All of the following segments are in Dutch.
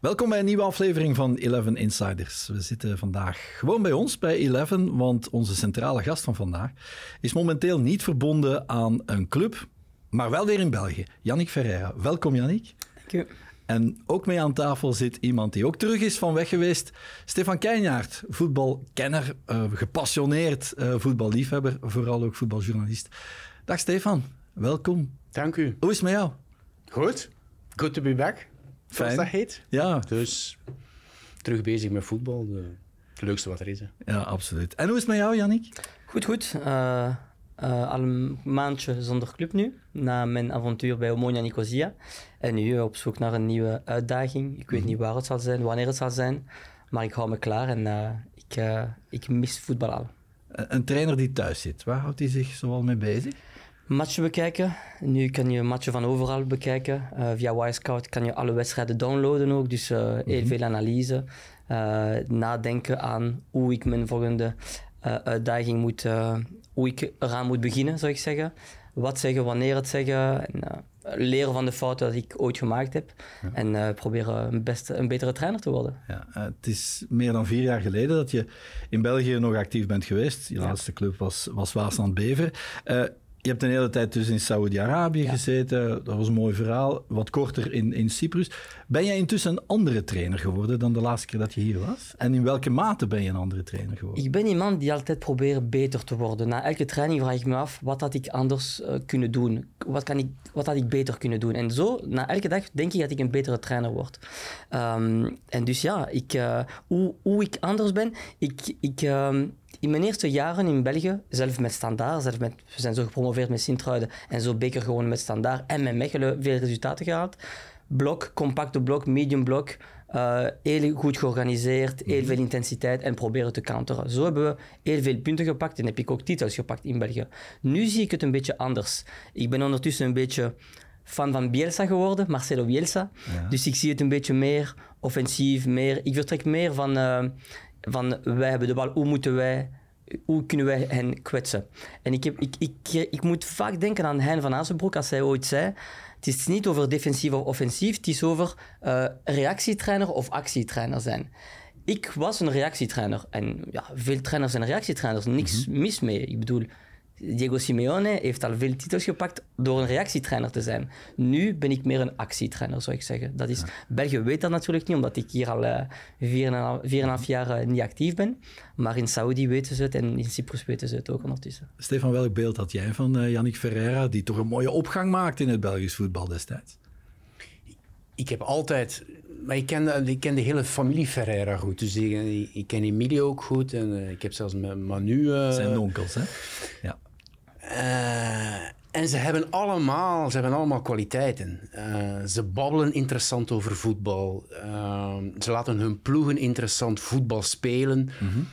Welkom bij een nieuwe aflevering van Eleven Insiders. We zitten vandaag gewoon bij ons, bij Eleven, want onze centrale gast van vandaag is momenteel niet verbonden aan een club, maar wel weer in België. Yannick Ferreira. Welkom Yannick. Dank u. En ook mee aan tafel zit iemand die ook terug is van weg geweest. Stefan Keijnaert, voetbalkenner, uh, gepassioneerd uh, voetballiefhebber, vooral ook voetbaljournalist. Dag Stefan, welkom. Dank u. Hoe is het met jou? Goed. Good to be back. Fijn. dat heet. Ja. Dus terug bezig met voetbal. De, het leukste wat er is. Hè. Ja, absoluut. En hoe is het met jou, Yannick? Goed, goed. Uh, uh, al een maandje zonder club nu, na mijn avontuur bij Omonia Nicosia. En nu op zoek naar een nieuwe uitdaging. Ik weet niet waar het zal zijn, wanneer het zal zijn, maar ik hou me klaar en uh, ik, uh, ik mis voetbal al. Een trainer die thuis zit, waar houdt hij zich zoal mee bezig? Matchen bekijken. Nu kan je matchen van overal bekijken. Uh, via Wirescout kan je alle wedstrijden downloaden ook, dus uh, heel mm -hmm. veel analyse. Uh, nadenken aan hoe ik mijn volgende uitdaging moet, hoe ik eraan moet beginnen, zou ik zeggen. Wat zeggen, wanneer het zeggen. En, leren van de fouten dat ik ooit gemaakt heb. Ja. En proberen een, beste, een betere trainer te worden. Ja, het is meer dan vier jaar geleden dat je in België nog actief bent geweest. Je ja. laatste club was, was Waasland Bever. Je hebt een hele tijd dus in Saoedi-Arabië ja. gezeten. Dat was een mooi verhaal. Wat korter in, in Cyprus. Ben jij intussen een andere trainer geworden dan de laatste keer dat je hier was? En in welke mate ben je een andere trainer geworden? Ik ben iemand die altijd probeert beter te worden. Na elke training vraag ik me af, wat had ik anders uh, kunnen doen? Wat, kan ik, wat had ik beter kunnen doen? En zo, na elke dag denk ik dat ik een betere trainer word. Um, en dus ja, ik, uh, hoe, hoe ik anders ben, ik... ik um, in mijn eerste jaren in België, zelf met standaard, zelf met, we zijn zo gepromoveerd met Sint-Truiden en zo beker gewoon met standaard en met Mechelen veel resultaten gehaald. Blok, compacte blok, medium blok, uh, heel goed georganiseerd, heel veel intensiteit en proberen te counteren. Zo hebben we heel veel punten gepakt en heb ik ook titels gepakt in België. Nu zie ik het een beetje anders. Ik ben ondertussen een beetje fan van Bielsa geworden, Marcelo Bielsa. Ja. Dus ik zie het een beetje meer offensief, meer, ik vertrek meer van... Uh, van wij hebben de bal, hoe moeten wij, hoe kunnen wij hen kwetsen? En ik, heb, ik, ik, ik moet vaak denken aan Hein van Azenbroek als hij ooit zei, het is niet over defensief of offensief, het is over uh, reactietrainer of actietrainer zijn. Ik was een reactietrainer en ja, veel trainers zijn reactietrainers, niks mm -hmm. mis mee. Ik bedoel, Diego Simeone heeft al veel titels gepakt door een reactietrainer te zijn. Nu ben ik meer een actietrainer, zou ik zeggen. Dat is, ja. België weet dat natuurlijk niet, omdat ik hier al uh, 4,5 jaar uh, niet actief ben. Maar in Saudi weten ze het en in Cyprus weten ze het ook ondertussen. Stefan, welk beeld had jij van uh, Yannick Ferreira, die toch een mooie opgang maakt in het Belgisch voetbal destijds? Ik heb altijd... Maar ik ken, ik ken de hele familie Ferreira goed. Dus ik, ik ken Emilio ook goed. En uh, ik heb zelfs met Manu... Uh, Zijn onkels, hè? Ja. Uh, en ze hebben allemaal, ze hebben allemaal kwaliteiten. Uh, ze babbelen interessant over voetbal. Uh, ze laten hun ploegen interessant voetbal spelen. Mm -hmm.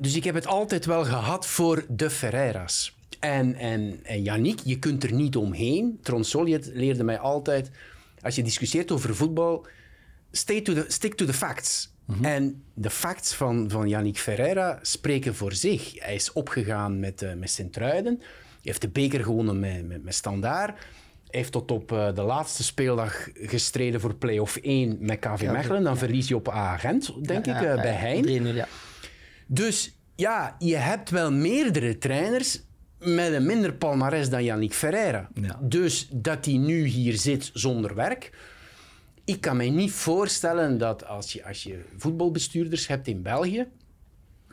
dus ik heb het altijd wel gehad voor de Ferreira's. En, en, en Yannick, je kunt er niet omheen. Tronsoliet leerde mij altijd, als je discussieert over voetbal, stay to the, stick to the facts. Mm -hmm. En de facts van, van Yannick Ferreira spreken voor zich. Hij is opgegaan met, uh, met Sint-Truiden. Hij heeft de beker gewonnen met, met, met Standaard. Hij heeft tot op uh, de laatste speeldag gestreden voor play-off 1 met KV ja, Mechelen. Dan ja. verlies je op A-Gent, denk ja, ik, uh, bij Hein. ja. Dus ja, je hebt wel meerdere trainers met een minder palmares dan Yannick Ferreira. Dus dat hij nu hier zit zonder werk ik kan me niet voorstellen dat als je, als je voetbalbestuurders hebt in België,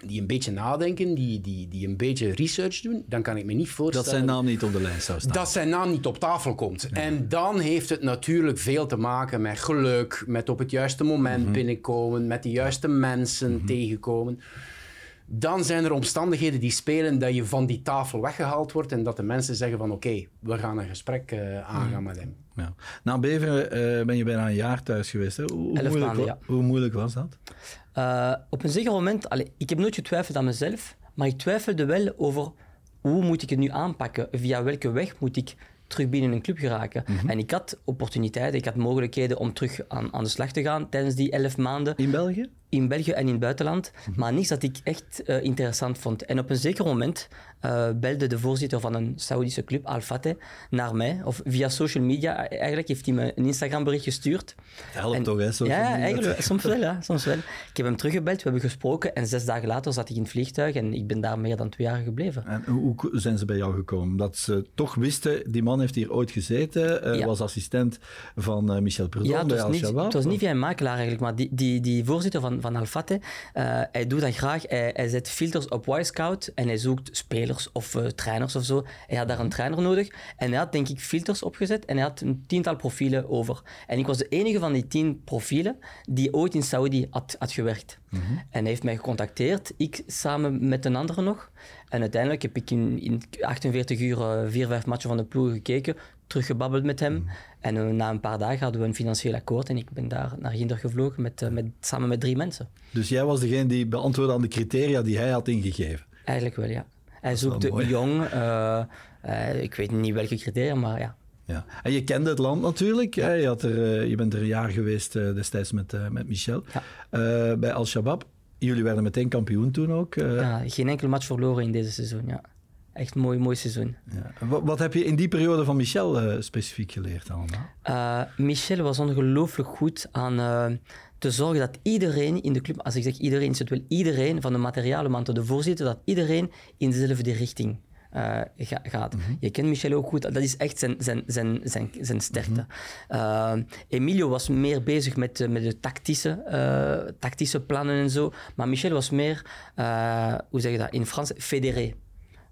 die een beetje nadenken, die, die, die een beetje research doen, dan kan ik me niet voorstellen... Dat zijn naam niet op de lijst zou staan. Dat zijn naam niet op tafel komt. En dan heeft het natuurlijk veel te maken met geluk, met op het juiste moment mm -hmm. binnenkomen, met de juiste mensen mm -hmm. tegenkomen. Dan zijn er omstandigheden die spelen dat je van die tafel weggehaald wordt en dat de mensen zeggen van oké, okay, we gaan een gesprek uh, aangaan met hem. Ja. Na Beveren uh, ben je bijna een jaar thuis geweest. Hè? Hoe, hoe, moeilijk, maanden, ja. hoe moeilijk was dat? Uh, op een zeker moment, allee, ik heb nooit getwijfeld aan mezelf, maar ik twijfelde wel over hoe moet ik het nu aanpakken? Via welke weg moet ik terug binnen een club geraken? Mm -hmm. En ik had opportuniteiten, ik had mogelijkheden om terug aan, aan de slag te gaan tijdens die elf maanden. In België? In België en in het buitenland, Mhm. maar niks dat ik echt eh, interessant vond. En op een zeker moment eh, belde de voorzitter van een Saoedische club, Al Fateh, naar mij. Of via social media, eigenlijk heeft hij me een Instagram-bericht gestuurd. Dat helpt En- toch, hè? social ja, media. eigenlijk, soms wel, ja, soms wel. Ik heb hem teruggebeld, we hebben gesproken en zes dagen later zat ik in het vliegtuig en ik ben daar meer dan twee jaar gebleven. En hoe hoe zijn ze bij jou gekomen? Omdat ze toch wisten, die man heeft hier ooit gezeten, Ja. was assistent van Michel Prudhomme Ja, het bij Al-Shabaab. het was niet via een makelaar eigenlijk, maar die, die, die voorzitter van, van Al-Fateh, eh, hij doet dat graag. Hij, hij zet filters op Y-Scout en hij zoekt spelers of eh, trainers of zo. Hij had daar een trainer nodig en hij had denk ik filters opgezet en hij had een tiental profielen over. En ik was de enige van die tien profielen die ooit in Saudi had, had gewerkt. En hij heeft mij gecontacteerd, ik samen met een andere nog. En uiteindelijk heb ik in, in 48 uur eh, vier, vijf matchen van de ploeg gekeken, teruggebabbeld met hem. En eh, na een paar dagen hadden we een financieel akkoord en ik ben daar naar Ginder gevlogen met, eh, met, samen met drie mensen. Dus jij was degene die beantwoordde aan de criteria die hij had ingegeven. Eigenlijk wel, ja. Hij zoekt jong, eh, ik weet niet welke criteria, maar ja. Ja. En je kende het land natuurlijk. hè? Je, had er, je bent er een jaar geweest destijds met, met Michel Ja. Bij Al-Shabaab. Jullie werden meteen kampioen toen ook. ja. Geen enkel match verloren in deze seizoen, ja. Echt een mooi, mooi seizoen. Ja. Wat, wat heb je in die periode van Michel eh, specifiek geleerd allemaal? Eh, Michel was ongelooflijk goed aan eh, te zorgen dat iedereen in de club, als ik zeg iedereen, is het wel iedereen, van de materialenman tot de voorzitter, dat iedereen in dezelfde richting ga- gaat. Je kent Michel ook goed, dat is echt zijn, zijn, zijn, zijn, zijn sterkte. Eh, Emilio was meer bezig met, met de tactische, tactische plannen en zo, maar Michel was meer, hoe zeg je dat in Frans, fédéré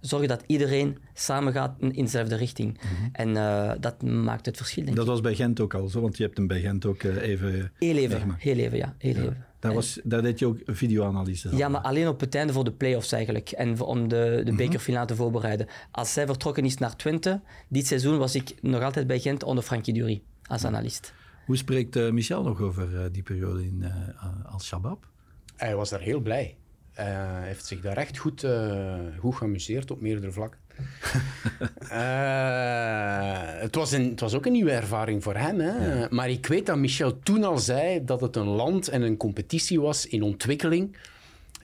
zorgen dat iedereen samen gaat in, in dezelfde richting. En eh, dat maakt het verschil, denk Dat ik. was bij Gent ook al zo, want je hebt hem bij Gent ook eh, even Heel even, heel even, ja. Heel even. Daar, was, daar deed je ook videoanalyse. Ja, maar alleen op het einde voor de play-offs eigenlijk. En om de, de bekerfinale te voorbereiden. Als zij vertrokken is naar Twente, dit seizoen was ik nog altijd bij Gent onder Frankie Dury als analist. Hoe spreekt eh, Michel nog over die periode in eh Al-Shabaab? Hij was daar heel blij. Eh, heeft zich daar echt goed, eh, goed geamuseerd op meerdere vlakken. Eh, het, was een, het was ook een nieuwe ervaring voor hem. Hè? Maar ik weet dat Michel toen al zei dat het een land en een competitie was in ontwikkeling.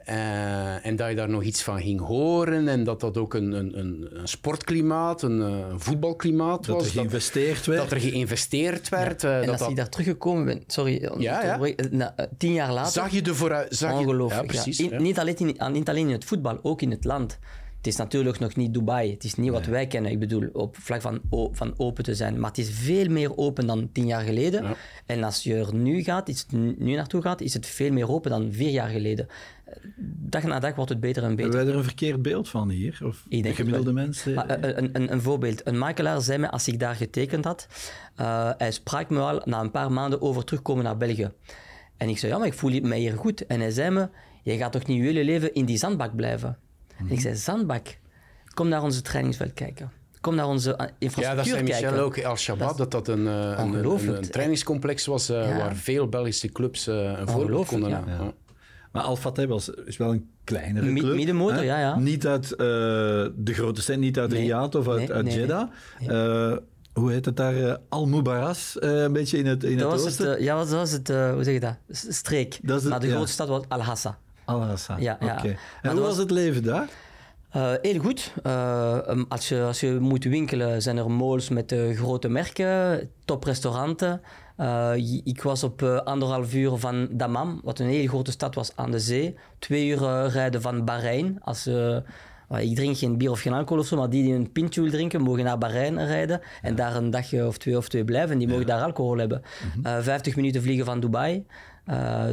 Eh, en dat je daar nog iets van ging horen. En dat dat ook een, een, een, sportklimaat, een, eh, een voetbalklimaat Dat was. er geïnvesteerd werd? dat er geïnvesteerd werd. eh, En dat als dat- ik daar teruggekomen ben, sorry, Ja, ja. na, tien jaar later, Zag je de vooruit... Zag je, ongelooflijk. Ja, precies. In- ja. Niet, alleen in, niet alleen in het voetbal, ook in het land. Het is natuurlijk nog niet Dubai. Het is niet wat wij kennen. Ik bedoel, op vlak van, van open te zijn. Maar het is veel meer open dan tien jaar geleden. Ja. En als je er nu, gaat, is het nu naartoe gaat, is het veel meer open dan vier jaar geleden. Dag na dag wordt het beter en beter. Hebben wij er een verkeerd beeld van hier? Of denk de het gemiddelde mensen? Maar, eh, een, een, een voorbeeld. Een makelaar zei me, als ik daar getekend had, eh, hij sprak me al na een paar maanden over terugkomen naar België. En ik zei, ja, maar ik voel mij hier goed. En hij zei me, je gaat toch niet je hele leven in die zandbak blijven? En ik zei, zandbak? Kom naar onze trainingsveld kijken. Kom naar onze eh, Ja, infrastructuur dat zei Michel kijken. ook, Al-Shabaab, dat dat een, een, een, trainingscomplex was Ja. waar veel Belgische clubs een voorbeeld konden ja. hebben. Ja. Maar Al Fateh was, is wel een kleinere Mi- club. middenmotor, hè? ja, ja. Niet uit eh, de grote stad, niet uit Nee. Riyadh of uit, Nee, uit nee, Jeddah. Eh, hoe heet het daar? eh, Al-Mubaras, eh, een beetje in het, in Dat het was oosten. het, ja, dat was het, hoe zeg je dat? Streek. Dat is het, maar de ja. grootste stad was Al-Hassa. Al-Hassa, Ja, ja. oké. En hoe was was- het leven daar? Heel goed. Um, als, je, als je moet winkelen, zijn er malls met eh, grote merken, toprestauranten. Eh, ik was op eh, anderhalf uur van Dammam, wat een hele grote stad was aan de zee. Twee uur eh, rijden van Bahrein. Als, ik drink geen bier of geen alcohol of zo, maar die die een pintje wil drinken, mogen naar Bahrein rijden en daar een dagje of twee of twee blijven. En die mogen daar alcohol hebben. Eh, 50 minuten vliegen van Dubai.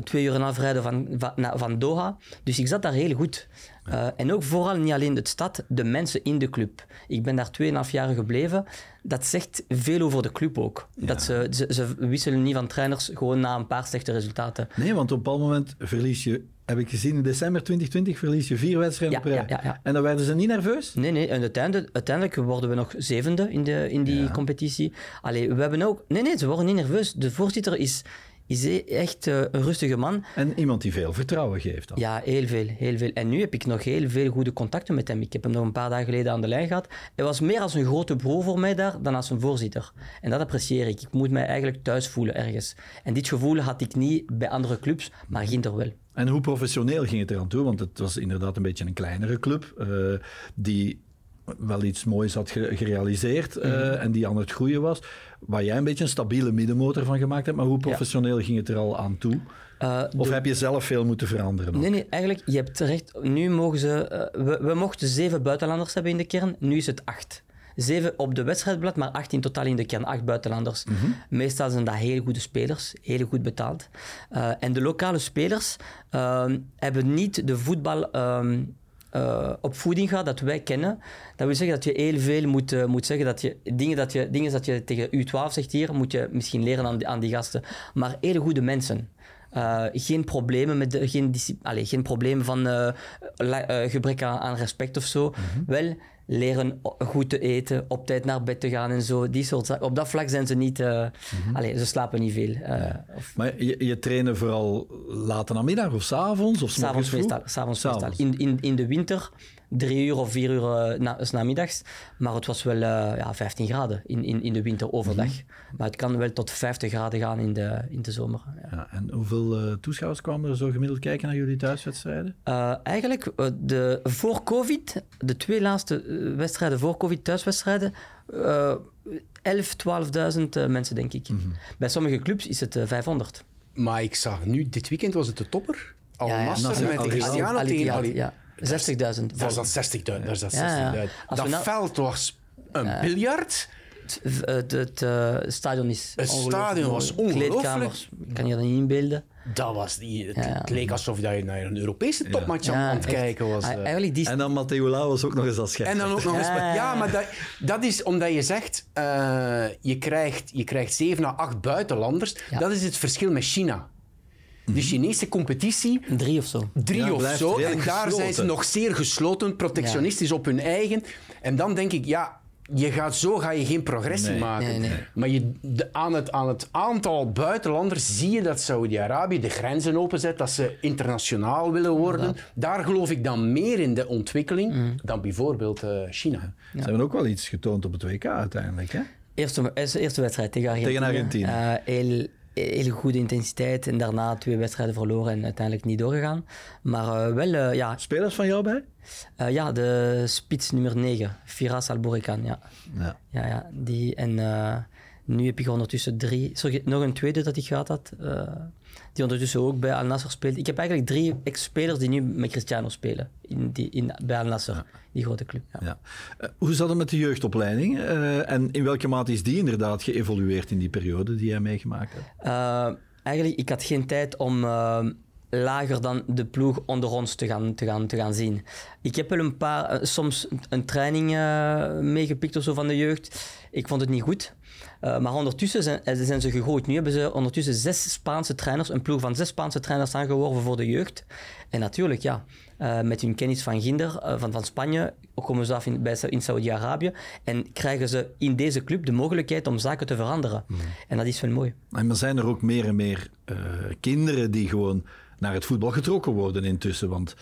Twee uur en half rijden van, van Doha. Dus ik zat daar heel goed. Eh, en ook vooral niet alleen de stad, de mensen in de club. Ik ben daar 2,5 jaar gebleven. Dat zegt veel over de club ook. Dat ze, ze, ze wisselen niet van trainers gewoon na een paar slechte resultaten. Nee, want op een bepaald moment verlies je, heb ik gezien, in december 2020 verlies je vier wedstrijden Ja, jaar. ja, ja. En dan werden ze niet nerveus? Nee, nee. En uiteindelijk, uiteindelijk worden we nog zevende in, de, in die competitie. Allee, we hebben ook... Nee, nee, ze worden niet nerveus. De voorzitter is, is echt eh, een rustige man. En iemand die veel vertrouwen geeft dan. Ja, heel veel, heel veel. En nu heb ik nog heel veel goede contacten met hem. Ik heb hem nog een paar dagen geleden aan de lijn gehad. Hij was meer als een grote broer voor mij daar dan als een voorzitter. En dat apprecieer ik. Ik moet mij eigenlijk thuis voelen ergens. En dit gevoel had ik niet bij andere clubs, maar Ginter wel. En hoe professioneel ging het eraan toe? Want het was inderdaad een beetje een kleinere club eh, die wel iets moois had ge- gerealiseerd eh, Mhm. en die aan het groeien was. Waar jij een beetje een stabiele middenmotor van gemaakt hebt. Maar hoe professioneel ging het er al aan toe? Eh, Of de- heb je zelf veel moeten veranderen? Nee, nee, eigenlijk, je hebt terecht. Nu mogen ze... eh, we, we mochten zeven buitenlanders hebben in de kern, nu is het acht. Zeven op de wedstrijdblad, maar acht in totaal in de kern, acht buitenlanders. Meestal zijn dat hele goede spelers, heel goed betaald. Eh, en de lokale spelers ehm, hebben niet de voetbal... ehm, eh, opvoeding gehad dat wij kennen. Dat wil zeggen dat je heel veel moet, eh, moet zeggen dat je dingen dat je, dingen dat je tegen U12 zegt hier, moet je misschien leren aan die, aan die gasten. Maar hele goede mensen. Eh, geen problemen met de, geen, allee, geen problemen van gebrek aan, aan respect of zo. Wel leren goed te eten, op tijd naar bed te gaan en zo. Die soort zaken. Op dat vlak zijn ze niet. eh, allee, ze slapen niet veel. Eh, of, Maar je, je trainen vooral later namiddag of s'avonds? Of 's S'avonds meestal. S'avonds meestal. S'avonds. In, in, in de winter drie uur of vier uur eh, na, s namiddags. Maar het was wel eh, ja, 15 graden in, in, in de winter overdag. Mhm. Maar het kan wel tot 50 graden gaan in de, in de zomer. Ja. Ja, en hoeveel eh, toeschouwers kwamen er zo gemiddeld kijken naar jullie thuiswedstrijden? Eh, eigenlijk, de, voor COVID, de twee laatste wedstrijden voor COVID, thuiswedstrijden, eh 11, 12.000 eh, mensen, denk ik. Mhm. Bij sommige clubs is het eh, 500. Maar ik zag nu, dit weekend was het de topper. Al Ja, ja. Met. Cristiano tegen Hilal, Ali. ja. 60.000. Daar dat 60.000. Daar dat 60.000. Ja, ja. Als Dat nou- veld was een biljart. Het, het, het, eh, stadion is Het ongelooflijk stadion was ongelooflijk. Kleedkamers, kan je dat niet inbeelden. Dat was die, het, Ja. het leek alsof je naar een Europese topmatch aan- Ja, aan het kijken was. Eh. Eigenlijk die En dan Matteo Lau was ook nog eens als schep. En dan ook nog eens... Ja, ja, Ja, ja. maar dat, dat is omdat je zegt, eh, je, krijgt, je krijgt 7 à 8 buitenlanders. Ja. Dat is het verschil met China. De Chinese competitie, drie of zo. drie Ja, of zo. En daar zijn ze nog zeer gesloten, protectionistisch op hun eigen. En dan denk ik, ja, je gaat, zo ga je geen progressie Nee. maken. Nee, nee. Maar je, de, aan, het, aan het aantal buitenlanders zie je dat Saudi-Arabië de grenzen openzet, dat ze internationaal willen worden. Daar geloof ik dan meer in de ontwikkeling Mm. dan bijvoorbeeld eh, China. Ze hebben ook wel iets getoond op het WK uiteindelijk. Hè? Eerste, eerste, eerste wedstrijd tegen Argentinië. Tegen Argentinië. Eh, heel, heel goede intensiteit en daarna twee wedstrijden verloren en uiteindelijk niet doorgegaan. Maar eh, wel, eh, ja, Spelers van jou bij? eh, ja, de spits nummer 9, Firas Alborican. Ja. Ja. Ja, ja, die. En nu heb ik ondertussen drie. Sorry, nog een tweede dat ik gehad had. Die ondertussen ook bij Al Nasser speelt. Ik heb eigenlijk drie ex-spelers die nu met Cristiano spelen. In die, in, bij Al Nasser, die grote club. Ja. Ja. Eh, hoe zat het met de jeugdopleiding? Eh, en in welke mate is die inderdaad geëvolueerd in die periode die jij meegemaakt hebt? Eh, eigenlijk, ik had geen tijd om lager dan de ploeg onder ons te gaan, te gaan, te gaan zien. Ik heb wel een paar, soms een training meegepikt of zo van de jeugd. Ik vond het niet goed. Eh, maar ondertussen zijn, eh, zijn ze gegroeid. Nu hebben ze ondertussen zes Spaanse trainers, een ploeg van zes Spaanse trainers aangeworven voor de jeugd. En natuurlijk, ja, eh, met hun kennis van Ginder, van, van Spanje, komen ze af in, bij, in Saudi-Arabië en krijgen ze in deze club de mogelijkheid om zaken te veranderen. En dat is wel mooi. En maar zijn er ook meer en meer kinderen die gewoon naar het voetbal getrokken worden intussen? Want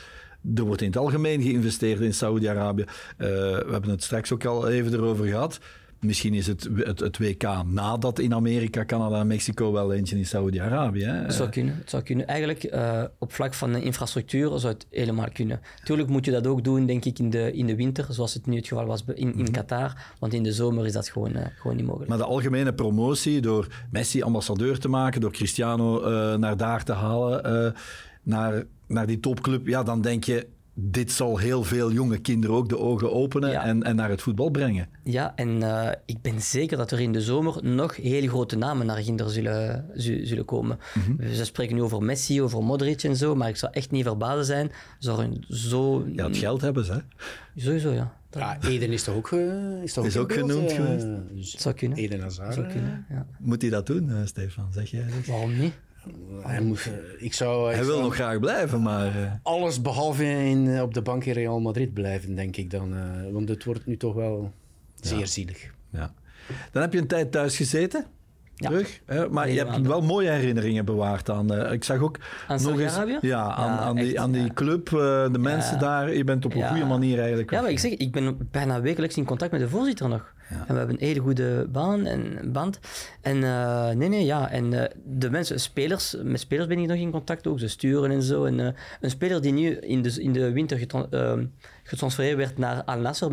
er wordt in het algemeen geïnvesteerd in Saudi-Arabië. We hebben het straks ook al even erover gehad. Misschien is het, het, het WK nadat in Amerika, Canada en Mexico wel eentje in Saudi-Arabië. Het zou kunnen. Het zou kunnen. Eigenlijk, eh, op vlak van de infrastructuur zou het helemaal kunnen. Tuurlijk moet je dat ook doen, denk ik, in de, in de winter, zoals het nu het geval was in, in Qatar. Want in de zomer is dat gewoon, eh, gewoon niet mogelijk. Maar de algemene promotie, door Messi ambassadeur te maken, door Cristiano eh, naar daar te halen, naar, naar die topclub, ja, dan denk je, dit zal heel veel jonge kinderen ook de ogen openen Ja. en, en naar het voetbal brengen. Ja, en eh, ik ben zeker dat er in de zomer nog hele grote namen naar Ginder zullen, zu- zullen komen. Ze spreken nu over Messi, over Modric en zo, maar ik zou echt niet verbazen zijn. Zou er zo... Ja, het geld hebben ze. hè. Sowieso, ja. Dat Ja, Eden is toch ook, is toch Is ook genoemd eh, geweest. dus zou kunnen. Eden Hazard. zou eh, kunnen, ja. Moet hij dat doen, Stefan? Zeg jij dat? Waarom niet? Hij, moet, eh, ik zou, ik Hij wil zou nog graag blijven, maar... eh, alles behalve in, eh, op de bank in Real Madrid blijven, denk ik dan. eh, want het wordt nu toch wel zeer zielig. ja. Dan heb je een tijd thuis gezeten. Ja. terug. Hè? Maar je hebt wel mooie herinneringen bewaard aan... eh, ik zag ook Aan nog eens... Ja, aan, Ja, aan, die, aan die club, eh, de mensen daar. Je bent op een Ja. goede manier eigenlijk... Ja, maar ik zeg, ik ben bijna wekelijks in contact met de voorzitter nog. En we hebben een hele goede baan en band. En eh, nee, nee, ja. En eh, de mensen, spelers, met spelers ben ik nog in contact ook. Ze sturen en zo. En eh, een speler die nu in de, in de winter getran- eh, getransfereerd werd naar Al Nasser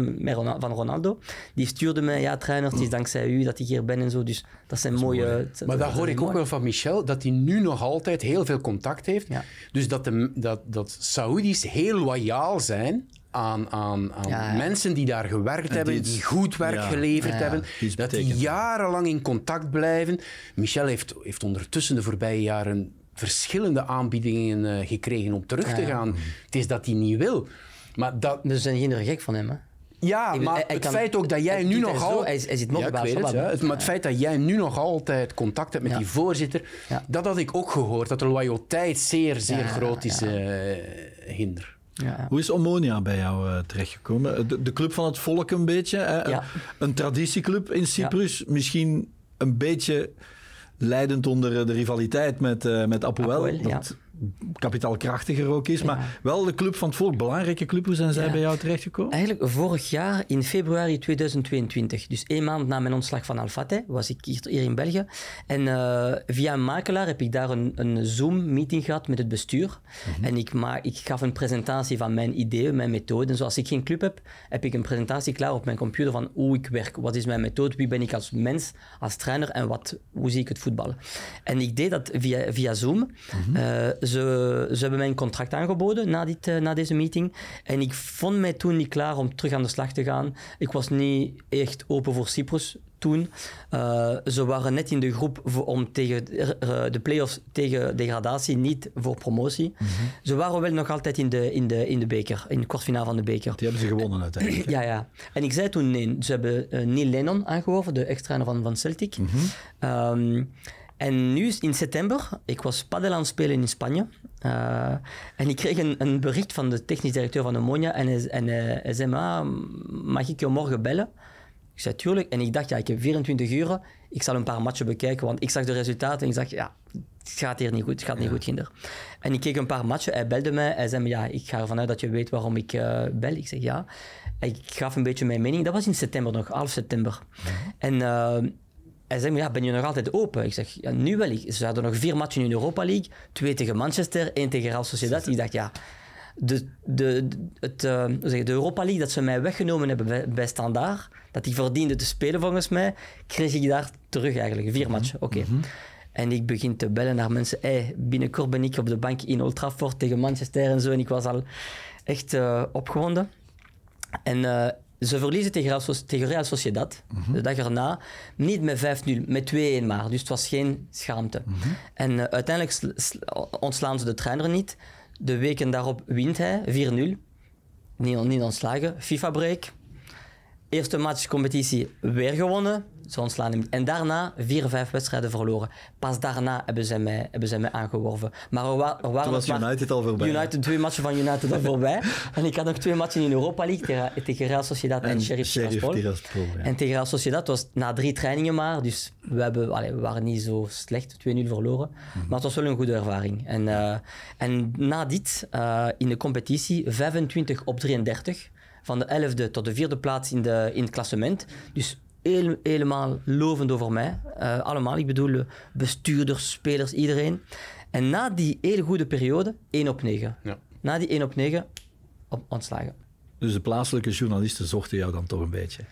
van Ronaldo, die stuurde mij, ja, trainer, het is dankzij u dat ik hier ben en zo. Dus dat zijn mooie... Maar dat dat hoor ik ook wel van Michel, dat hij nu nog altijd heel veel contact heeft. Ja. Dus dat, de, dat, dat Saoedi's heel loyaal zijn aan, aan, aan Ja, ja. mensen die daar gewerkt die hebben, die goed werk ja, geleverd ja, hebben. Dat die jarenlang in contact blijven. Michel heeft, heeft ondertussen de voorbije jaren verschillende aanbiedingen eh, gekregen om terug te Ja. gaan. Het is dat hij niet wil. Maar dat, Dus zijn kinderen gek van hem, hè? ja, Ik- maar hij- hij het kan- feit ook dat jij nu nog hij zo, altijd... hij- hij zit nog ja, bij ik weet het, ja. Het- Maar het feit dat jij nu nog altijd contact hebt met Ja. die voorzitter, Ja. dat had ik ook gehoord, dat de loyaliteit zeer, zeer Ja, groot is, ja. eh, hinder. Ja. Hoe is Omonia bij jou eh, terechtgekomen? De, de club van het volk een beetje. Hè? Ja. Een traditieclub in Cyprus. Misschien een beetje leidend onder eh, de rivaliteit met, eh met Apoel. Apoel, ja. Kapitaalkrachtiger ook is. Maar wel de club van het volk. Belangrijke club. Hoe zijn zij Ja. bij jou terechtgekomen? Eigenlijk vorig jaar in februari 2022, dus één maand na mijn ontslag van Alfate, was ik hier, hier in België. En eh, via een makelaar heb ik daar een, een Zoom-meeting gehad met het bestuur. En ik, ik gaf een presentatie van mijn ideeën, mijn methoden. Zoals ik geen club heb, heb ik een presentatie klaar op mijn computer van hoe ik werk. Wat is mijn methode? Wie ben ik als mens, als trainer en wat, hoe zie ik het voetballen? En ik deed dat via, via Zoom. Eh, ze, ze hebben mij een contract aangeboden na, dit, eh, na deze meeting. En ik vond mij toen niet klaar om terug aan de slag te gaan. Ik was niet echt open voor Cyprus toen. Eh, ze waren net in de groep voor, om tegen de- eh, de play-offs tegen degradatie, niet voor promotie. Ze waren wel nog altijd in de, in de, in de beker, in de kwartfinale van de beker. Die hebben ze gewonnen uiteindelijk. Ja, ja. En ik zei toen nee. Ze hebben Neil Lennon aangeworven, de ex-trainer van, van Celtic. Ehm, en nu in september, ik was padel aan het spelen in Spanje. Eh, en ik kreeg een, een bericht van de technisch directeur van Omonia. En hij, en hij, hij zei, "Ma, mag ik je morgen bellen? Ik zei, tuurlijk. En ik dacht, ja, ik heb 24 uur. Ik zal een paar matchen bekijken, want ik zag de resultaten en ik dacht, ja, het gaat hier niet goed, het gaat niet goed, Ginder. En ik keek een paar matchen, hij belde mij, hij zei ja, ik ga ervan uit dat je weet waarom ik eh, bel. Ik zeg, ja. Ik gaf een beetje mijn mening, dat was in september nog, half september. En eh, hij zei me, ja, ben je nog altijd open? Ik zeg, ja, nu wel. Ik- Ze hadden nog vier matchen in de Europa League, twee tegen Manchester, één tegen Real Sociedad. Ik dacht, ja, de, de, het, eh, zeg de Europa League dat ze mij weggenomen hebben bij, bij Standaard, dat ik verdiende te spelen volgens mij, kreeg ik daar terug eigenlijk. Vier matchen, oké. En ik begin te bellen naar mensen. Hey, binnenkort ben ik op de bank in Old Trafford tegen Manchester en zo. En ik was al echt eh, opgewonden. En eh, ze verliezen tegen Real, Soc- tegen Real Sociedad. De dag erna. Niet met 5-0, met 2-1 maar. Dus het was geen schaamte. En eh, uiteindelijk sl- sl- ontslaan ze de trainer niet. De weken daarop wint hij 4-0. Niet, niet ontslagen. FIFA-break. Eerste match competitie weer gewonnen. Ze ontslaan hem. En daarna vier, vijf wedstrijden verloren. Pas daarna hebben zij mij, hebben zij mij aangeworven. Maar er, wa- er waren Toen was maar- United al voorbij. United, twee matchen van United al voorbij. En ik had nog twee matchen in Europa League tegen, tegen Real Sociedad en, Sheriff Tiraspol. Ja. En tegen Real Sociedad was na drie trainingen maar. Dus we, hebben, allee, we waren niet zo slecht, 2-0 verloren. Mhm. Maar het was wel een goede ervaring. En, eh, en na dit, eh, in de competitie, 25 op 33. Van de 11e tot de vierde plaats in, de, in het klassement. Dus heel- helemaal lovend over mij. Eh, allemaal, ik bedoel bestuurders, spelers, iedereen. En na die hele goede periode, 1 op 9. Ja. Na die 1 op 9, op, ontslagen. Dus de plaatselijke journalisten zochten jou dan toch een beetje.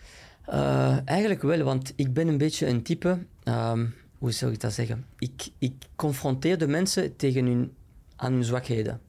Eh, eigenlijk wel, want ik ben een beetje een type. ehm, hoe zou ik dat zeggen? Ik, ik confronteer de mensen tegen hun, aan hun zwakheden.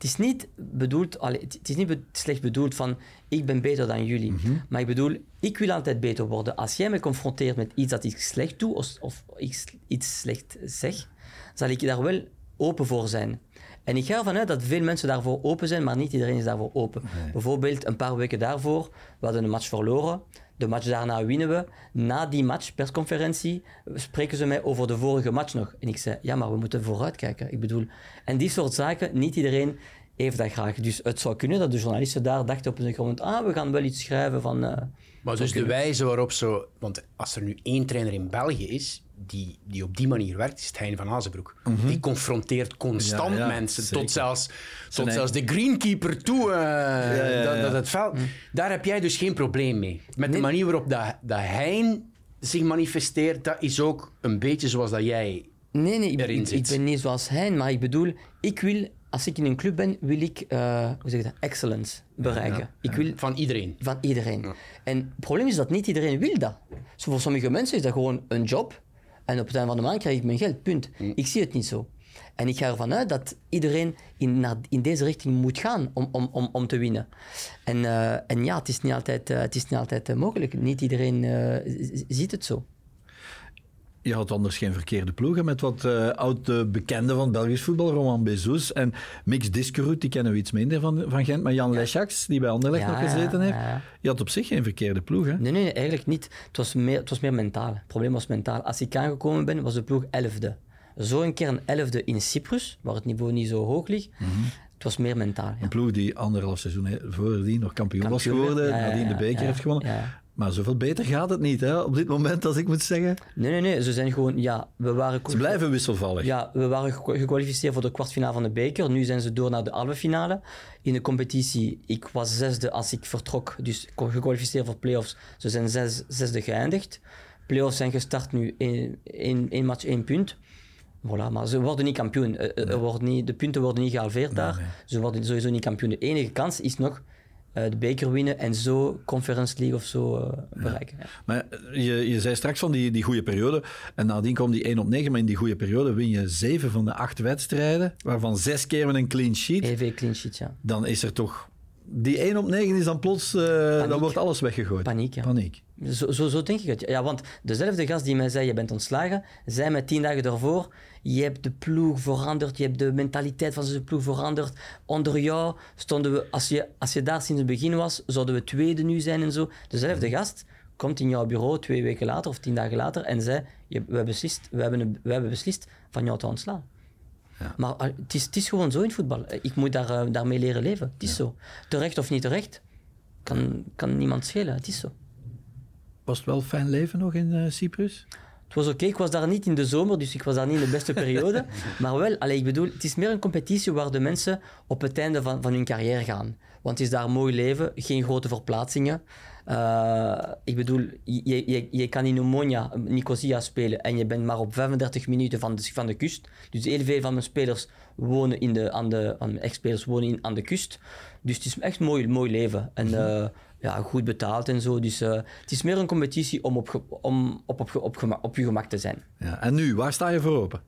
Het is niet bedoeld, allee, het is niet be- slecht bedoeld van ik ben beter dan jullie. Maar ik bedoel, ik wil altijd beter worden. Als jij me confronteert met iets dat ik slecht doe of, of iets, iets slecht zeg, zal ik daar wel open voor zijn. En ik ga ervan uit dat veel mensen daarvoor open zijn, maar niet iedereen is daarvoor open. Bijvoorbeeld een paar weken daarvoor, we hadden een match verloren. De match daarna winnen we. Na die match, persconferentie, spreken ze mij over de vorige match nog. En ik zei, ja, maar we moeten vooruitkijken. Ik bedoel, en die soort zaken, niet iedereen heeft dat graag. Dus het zou kunnen dat de journalisten daar dachten op een gegeven moment, ah, we gaan wel iets schrijven van... eh, Maar dus de wijze waarop zo... Want als er nu één trainer in België is die, die op die manier werkt, is het Hein van Azenbroek. Die confronteert constant Ja, ja, mensen. zeker. Tot zelfs, tot zelfs de greenkeeper toe. eh, ja, Dat, ja. dat het veld... Daar heb jij dus geen probleem mee. Met de manier waarop dat, dat Hein zich manifesteert, dat is ook een beetje zoals dat jij... Nee, nee, ik, erin ik, ik zit. ben niet zoals hij, maar ik bedoel, ik wil, als ik in een club ben, wil ik, eh, hoe zeg je dat, excellence bereiken. Ik wil Van iedereen. van iedereen. En het probleem is dat niet iedereen wil dat. Zo voor sommige mensen is dat gewoon een job. En op het einde van de maand krijg ik mijn geld, punt. Ik zie het niet zo. En ik ga ervan uit dat iedereen in, naar, in deze richting moet gaan om, om, om, om te winnen. En, eh, en ja, het is niet altijd, eh, het is niet altijd eh, mogelijk. Niet iedereen ziet het zo. Je had anders geen verkeerde ploegen met wat eh oude bekenden van Belgisch voetbal, Roman Bezos en Mix Diskeroet, die kennen we iets minder van, van Gent, maar Jan Lesjaks, die bij Anderlecht Ja, nog gezeten ja, heeft, ja. je had op zich geen verkeerde ploeg. Hè? Nee, nee, eigenlijk niet. Het was, meer, het was meer mentaal. Het probleem was mentaal. Als ik aangekomen ben, was de ploeg elfde. Zo een keer een elfde in Cyprus, waar het niveau niet zo hoog ligt. Het was meer mentaal. Ja. Een ploeg die anderhalf seizoen voordien nog kampioen, was Kampioen geworden, ja, ja, nadien de ja, beker ja, heeft gewonnen. Maar zoveel beter gaat het niet hè, op dit moment, als ik moet zeggen. Nee, nee, nee. Ze zijn gewoon... Ja, we waren... Ze blijven wisselvallig. Ja, we waren gekwal- gekwalificeerd voor de kwartfinale van de beker. Nu zijn ze door naar de halve finale. In de competitie, ik was zesde als ik vertrok. Dus gekwalificeerd voor play-offs. Ze zijn zes, zesde geëindigd. Play-offs zijn gestart nu. één- match, één punt. Voilà, maar ze worden niet kampioen. Eh, eh, Er wordt niet, de punten worden niet gehalveerd daar. Ze worden sowieso niet kampioen. De enige kans is nog de beker winnen en zo Conference League of zo eh, bereiken. Ja. Maar je, je zei straks van die, die goede periode. En nadien kwam die 1 op 9. Maar in die goede periode win je 7 van de 8 wedstrijden. Waarvan 6 keer met een clean sheet. EV clean sheet, ja. Dan is er toch. Die 1 op 9 is dan plots. eh, dan wordt alles weggegooid. Paniek, ja. Paniek. Zo, zo, zo denk ik het. Ja, want dezelfde gast die mij zei, je bent ontslagen, zei mij tien dagen daarvoor, je hebt de ploeg veranderd, je hebt de mentaliteit van zijn ploeg veranderd. Onder jou stonden we, als je, als je daar sinds het begin was, zouden we tweede nu zijn en zo. Dezelfde gast komt in jouw bureau twee weken later of tien dagen later en zei, je, we, hebben beslist, we, hebben, we hebben beslist van jou te ontslaan. Maar ah, het is, het is gewoon zo in voetbal. Ik moet daar, eh, daarmee leren leven. Het is zo. Terecht of niet terecht, kan, kan niemand schelen. Het is zo. Was het wel fijn leven nog in eh, Cyprus? Het was oké, ik was daar niet in de zomer, dus ik was daar niet in de beste periode. maar wel, allee, ik bedoel, het is meer een competitie waar de mensen op het einde van, van hun carrière gaan. Want het is daar een mooi leven, geen grote verplaatsingen. Eh, ik bedoel, je, je, je kan in Omonia, Nicosia spelen en je bent maar op 35 minuten van de, van de kust. Dus heel veel van mijn spelers wonen in de, aan de, aan mijn ex-spelers wonen in, aan de kust. Dus het is echt een mooi, mooi leven. En eh, ja, goed betaald en zo. Dus eh, het is meer een competitie om op, ge- om op, op, op, op je gemak te zijn. Ja. En nu, waar sta je voor open?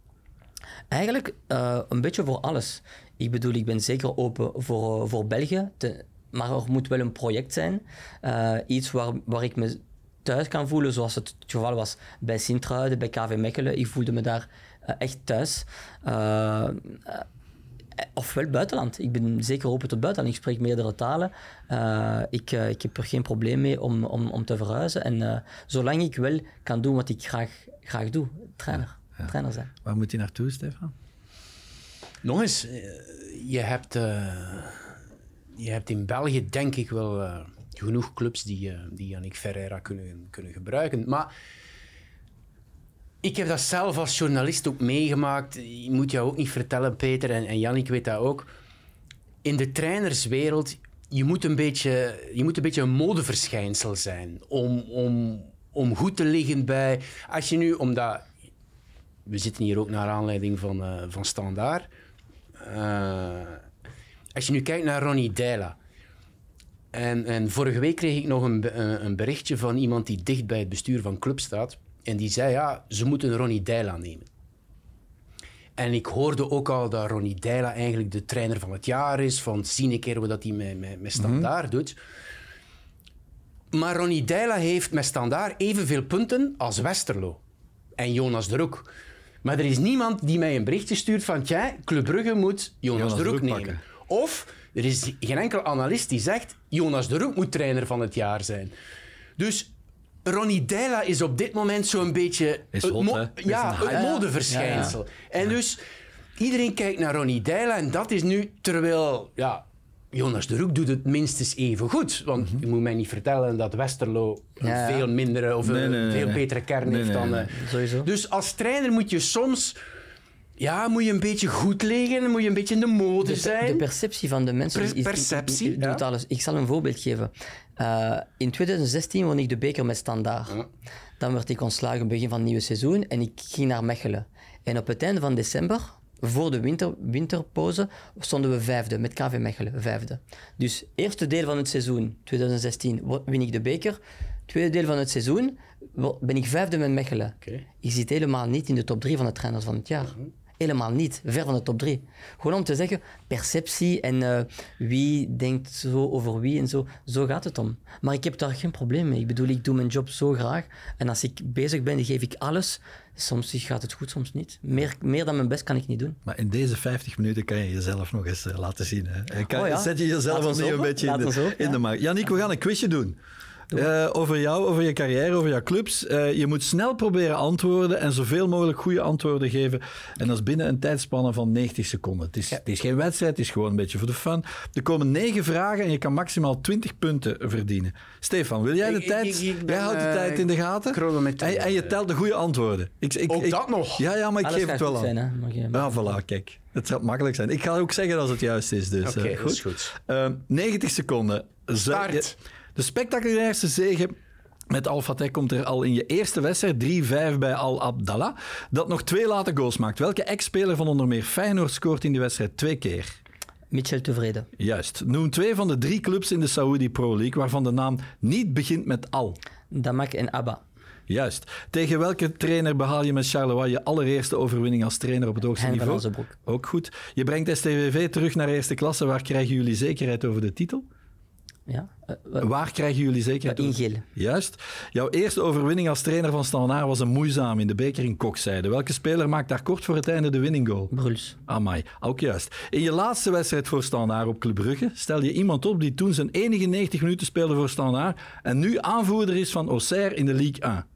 Eigenlijk een beetje voor alles. Ik bedoel, ik ben zeker open voor, voor België, maar er moet wel een project zijn. Eh, iets waar, waar ik me thuis kan voelen, zoals het het geval was bij Sint-Truiden, bij KV Mechelen. Ik voelde me daar eh, echt thuis. Eh, eh, ofwel buitenland. Ik ben zeker open tot buitenland. Ik spreek meerdere talen. Eh, ik, ik heb er geen probleem mee om, om, om te verhuizen. En eh, zolang ik wel kan doen wat ik graag, graag doe, trainer, trainer zijn. Waar moet je naartoe, Stefan? Nog eens, je hebt, eh, je hebt in België denk ik wel eh, genoeg clubs die, eh, die Yannick Ferreira kunnen, kunnen gebruiken. Maar ik heb dat zelf als journalist ook meegemaakt. Je moet jou ook niet vertellen, Peter, en, en Yannick weet dat ook. In de trainerswereld, je moet een beetje, je moet een, beetje een modeverschijnsel zijn om, om, om goed te liggen bij... Als je nu, omdat... We zitten hier ook naar aanleiding van, eh, van Standaard. Eh, als je nu kijkt naar Ronnie Deila. En, en vorige week kreeg ik nog een, een berichtje van iemand die dicht bij het bestuur van club staat. En die zei, ja, ze moeten Ronnie Deila nemen. En ik hoorde ook al dat Ronnie Deila eigenlijk de trainer van het jaar is. Van zie een keer wat dat hij met, met, met Standaard doet. Maar Ronnie Deila heeft met Standaard evenveel punten als Westerlo. En Jonas de Roek. Maar er is niemand die mij een berichtje stuurt van... Tja, Club Brugge moet Jonas, Jonas de Roek Roek nemen. pakken. Of er is geen enkel analist die zegt... Jonas de Roek moet trainer van het jaar zijn. Dus Ronnie Deila is op dit moment zo'n beetje... Is het hot, mo- hè? Is Ja, een het modeverschijnsel. En dus... Iedereen kijkt naar Ronnie Deila en dat is nu terwijl ja, Jonas de Roek doet het minstens even goed. Want je moet mij niet vertellen dat Westerlo een Ja, ja. veel mindere of Nee, een nee, nee, veel nee. betere kern Nee, heeft dan. nee. eh, Sowieso. Dus als trainer moet je soms ja, moet je een beetje goed liggen, moet je een beetje in de mode De, zijn. de perceptie van de mensen Per- is, perceptie, is- doet ja. alles. Ik zal een voorbeeld geven. Eh, in 2016 won ik de beker met Standaard. Ja. Dan werd ik ontslagen begin van het nieuwe seizoen en ik ging naar Mechelen. En op het einde van december, voor de winter, winterpauze, stonden we vijfde met KV Mechelen, vijfde. Dus eerste deel van het seizoen, 2016, wo- win ik de beker. Tweede deel van het seizoen ben ik vijfde met Mechelen. Je zit helemaal niet in de top 3 van de trainers van het jaar. Helemaal niet. Ver van de top 3. Gewoon om te zeggen, perceptie en eh, wie denkt zo over wie en zo. Zo gaat het om. Maar ik heb daar geen probleem mee. Ik bedoel, ik doe mijn job zo graag. En als ik bezig ben, geef ik alles. Soms gaat het goed, soms niet. Meer, meer dan mijn best kan ik niet doen. Maar in deze 50 minuten kan je jezelf nog eens eh, laten zien. Hè? En Kan, Oh ja. Zet je jezelf ons opnieuw een beetje in de, in ja. de markt. We gaan een quizje doen. Eh, over jou, over je carrière, over jouw clubs. Eh, je moet snel proberen antwoorden en zoveel mogelijk goede antwoorden geven. En dat is binnen een tijdspanne van 90 seconden. Het is, het is geen wedstrijd, het is gewoon een beetje voor de fun. Er komen negen vragen en je kan maximaal 20 punten verdienen. Stefan, wil jij de Ik- tijd? ik- ik ben, jij houdt de eh, tijd in de gaten. En, en je telt de goede antwoorden. Ik, ik, Ook ik- dat nog? Ja, ja, maar ik Alles geef het wel aan. zijn, je- Ja, voilà, kijk. Het zal makkelijk zijn. Ik ga ook zeggen als het juist is. Dus, Oké, eh, dat is goed. Eh, 90 seconden. Zou Start. De spectaculairste zege met Al Fateh komt er al in je eerste wedstrijd, 3-5 bij Al Abdallah, dat nog twee late goals maakt. Welke ex-speler van onder meer Feyenoord scoort in die wedstrijd twee keer? Mitchell tevreden. Juist. Noem twee van de drie clubs in de Saudi Pro League waarvan de naam niet begint met Al. Damak en Abba. Juist. Tegen welke trainer behaal je met Charleroi je allereerste overwinning als trainer op het hoogste Hein niveau? Ook goed. Je brengt STVV terug naar eerste klasse. Waar krijgen jullie zekerheid over de titel? Ja. Eh, eh, Waar krijgen jullie zekerheid in? Geel. Juist. Jouw eerste overwinning als trainer van Standaard was een moeizaam in de beker in Kokzijde. Welke speler maakt daar kort voor het einde de winning goal? Bruls. Amai, ook juist. In je laatste wedstrijd voor Standaard op Club Brugge stel je iemand op die toen zijn enige 90 minuten speelde voor Standaard en nu aanvoerder is van Auxerre in de Ligue 1.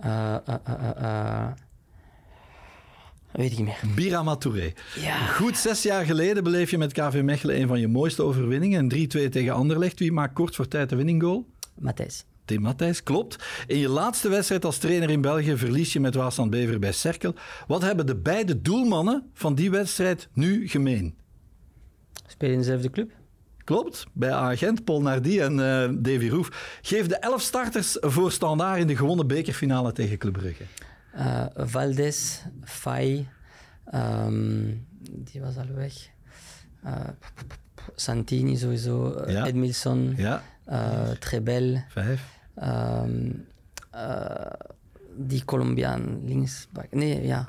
Eh, eh, eh, eh, eh. Weet ik niet meer. Birama Touré. Ja. Goed zes jaar geleden beleef je met KV Mechelen een van je mooiste overwinningen. Een 3-2 tegen Anderlecht. Wie maakt kort voor tijd de winning goal? Matthijs. Tim Matthijs, klopt. In je laatste wedstrijd als trainer in België verlies je met Waasland Bever bij Cerkel. Wat hebben de beide doelmannen van die wedstrijd nu gemeen? Spelen in dezelfde club? Klopt, bij Agent, Paul Nardi en eh, Davy Roef. Geef de elf starters voor Standaard in de gewonnen bekerfinale tegen Club Brugge. Eh, Valdes, Fay, ehm, die was al weg. Eh, Santini sowieso, eh, Ja. Edmilson, Ja, eh, Trebel, vijf. eh, die Colombiaan linksbak. Nee, ja.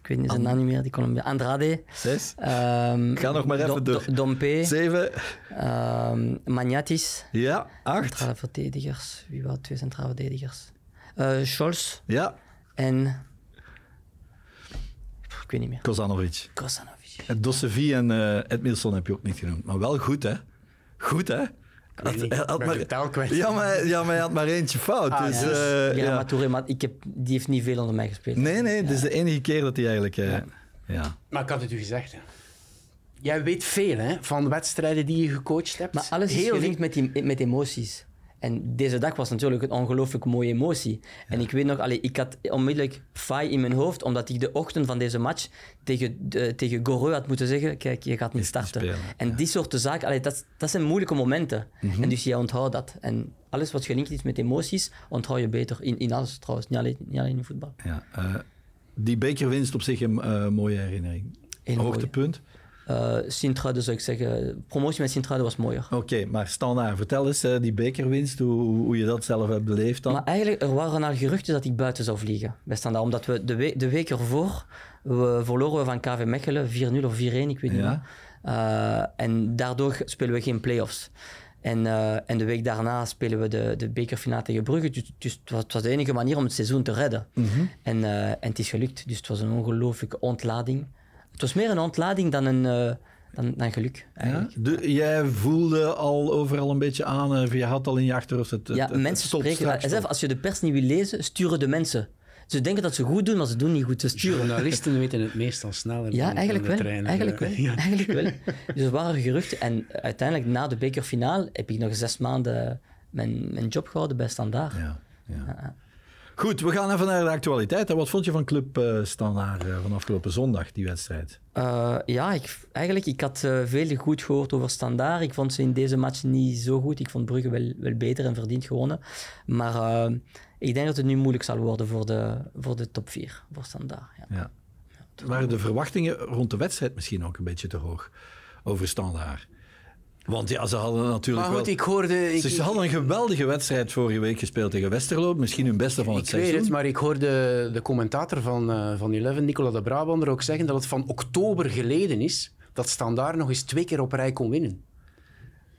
Ik weet niet zijn naam niet meer, die Colombiaan. Andrade. Zes. ehm, Ga nog maar even Do- door. Do- Dompe, Zeven. ehm, Magnatis. Ja, acht. Centrale verdedigers. Wie waren twee centrale verdedigers? Scholz Ja, en... Ik weet niet meer. Kozanovic. Kosanovic. En Dossevi en eh Edmilson heb je ook niet genoemd. Maar wel goed, hè? Goed, hè? de tel kwijt. ja, maar, ja, maar hij had maar eentje fout. Ah, dus, ja. eh, Ja, ja. maar Touré, maar ik heb, die heeft niet veel onder mij gespeeld. Nee, nee, dit is de enige keer dat hij eigenlijk... eh, ja. Maar ik had het u gezegd. Hè. Jij weet veel hè, van wedstrijden die je gecoacht hebt. Maar alles is Heel gelinkt met, die, met emoties. En deze dag was natuurlijk een ongelooflijk mooie emotie. En ik weet nog, allee, ik had onmiddellijk Fai in mijn hoofd, omdat ik de ochtend van deze match tegen, de, tegen Goreu had moeten zeggen, kijk, je gaat niet starten. spelen, en die soort zaken, allee, dat, dat zijn moeilijke momenten. En dus jij onthoudt dat. En alles wat gelinkt is met emoties, onthoud je beter. In, in alles trouwens, niet alleen, niet alleen in voetbal. ja eh, die bekerwinst op zich een eh, mooie herinnering. Heel mooi. Hoogtepunt. Eh Sint-Truiden zou ik zeggen, promotie met Sint-Truiden was mooier. Oké, maar Standaard, vertel eens eh, die bekerwinst, hoe, hoe je dat zelf hebt beleefd dan. Maar eigenlijk, er waren al geruchten dat ik buiten zou vliegen bij Standaard. Omdat we de, we- de week ervoor we verloren we van KV Mechelen 4-0 of 4-1, ik weet niet Ja. meer. Eh, en daardoor spelen we geen play-offs. En, en de week daarna spelen we de, de bekerfinale tegen Brugge. Dus, dus het, was, het was de enige manier om het seizoen te redden. Mhm. en, en het is gelukt. Dus het was een ongelooflijke ontlading. Het was meer een ontlading dan, een, eh, dan, dan geluk, Ja? eigenlijk. De- jij voelde al overal een beetje aan, eh, je had al in je achterhoofd het, het, Ja, het- het mensen stopt spreken. Zelf, als je de pers niet wil lezen, sturen de mensen. Ze denken dat ze goed doen, maar ze doen niet goed. Ze sturen. Journalisten weten het meestal sneller Ja, dan, eigenlijk dan wel. Eigenlijk wel. Ja. Eigenlijk wel. Dus er waren geruchten. En uiteindelijk, na de bekerfinaal, heb ik nog zes maanden mijn, mijn job gehouden bij Standaard. Ja, ja. Goed, we gaan even naar de actualiteit. Wat vond je van Club eh Standaard eh, van afgelopen zondag, die wedstrijd? Eh, ja, ik, eigenlijk, ik had veel goed gehoord over Standaard. Ik vond ze in deze match niet zo goed. Ik vond Brugge wel, wel beter en verdiend gewonnen. Maar ik denk dat het nu moeilijk zal worden voor de, voor de top 4, voor Standaard. Ja. Ja. Waren de verwachtingen rond de wedstrijd misschien ook een beetje te hoog over Standaard? Want ja, ze hadden natuurlijk Maar goed, wel... ik hoorde... Ik, Ze hadden een geweldige wedstrijd vorige week gespeeld tegen Westerlo. Misschien hun beste van het ik seizoen. weet het, maar ik hoorde de commentator van, eh van Eleven, Nicola de Brabander, ook zeggen dat het van oktober geleden is dat Standaard nog eens twee keer op rij kon winnen.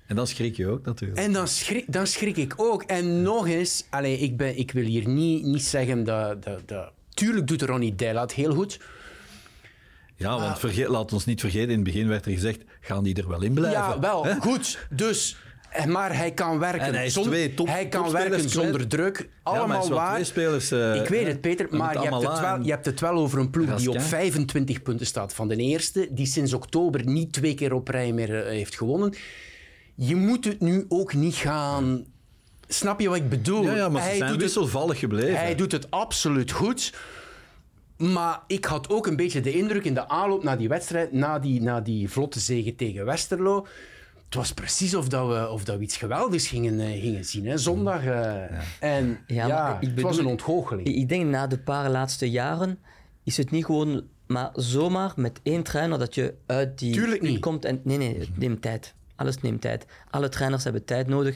En dan schrik je ook natuurlijk. En dan schrik, dan schrik ik ook. En nog eens, allez, ik, ben, ik wil hier niet, niet zeggen dat, dat, dat... Tuurlijk doet Ronnie Deila het heel goed. Ja, want vergeet, laat ons niet vergeten, in het begin werd er gezegd, gaan die er wel in blijven? Ja, wel, Hè? goed. Dus, eh, maar hij kan werken, En hij is zon- twee top- hij kan werken kwijt. zonder druk. Allemaal waar. twee spelers, eh, ik weet het, Peter, maar je hebt, het wel, je hebt het wel over een ploeg die op Raskin. 25 punten staat van de eerste, die sinds oktober niet twee keer op rij meer eh, heeft gewonnen. Je moet het nu ook niet gaan... Snap je wat ik bedoel? Ja, ja, maar ze Hij zijn doet het- wisselvallig gebleven. hij doet het absoluut goed. Maar ik had ook een beetje de indruk in de aanloop naar die wedstrijd, na die, na die vlotte zege tegen Westerlo. Het was precies of, dat we, of dat we iets geweldigs gingen, eh, gingen zien. Hè? Zondag. eh, En ja, Ja, maar ik het was een ontgoocheling. Ik denk na de paar laatste jaren is het niet gewoon maar zomaar met één trainer dat je uit die Tuurlijk niet. komt. En, nee, nee, het neemt tijd. Alles neemt tijd. Alle trainers hebben tijd nodig.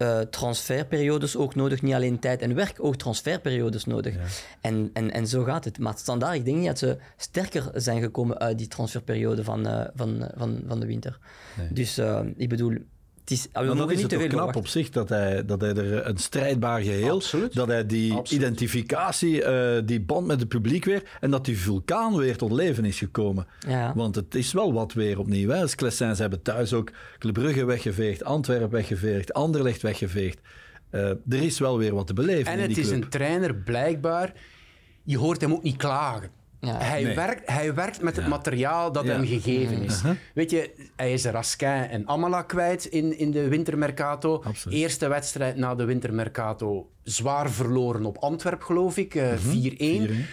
Eh, transferperiodes ook nodig. Niet alleen tijd en werk, ook transferperiodes nodig. En, en, en zo gaat het. Maar standaard, ik denk niet dat ze sterker zijn gekomen uit die transferperiode van, eh, van, eh, van, van de winter. Dus ik bedoel, is, we Maar dan mogen is niet het knap op zich dat hij, dat hij er een strijdbaar geheel, Absoluut. dat hij die Absoluut. identificatie, eh, die band met het publiek weer, en dat die vulkaan weer tot leven is gekomen. Ja. Want het is wel wat weer opnieuw. Hè. Sclessins hebben thuis ook Club Brugge weggeveegd, Antwerpen weggeveegd, Anderlecht weggeveegd. Eh, er is wel weer wat te beleven En in het die is club. een trainer, blijkbaar. Je hoort hem ook niet klagen. Ja. Hij, Nee. werkt, hij werkt met het materiaal dat Ja. hem gegeven is. Weet je, hij is Raskin en Amala kwijt in, in de wintermercato. Absoluut. Eerste wedstrijd na de wintermercato zwaar verloren op Antwerp, geloof ik. eh, 4-1. 4-1.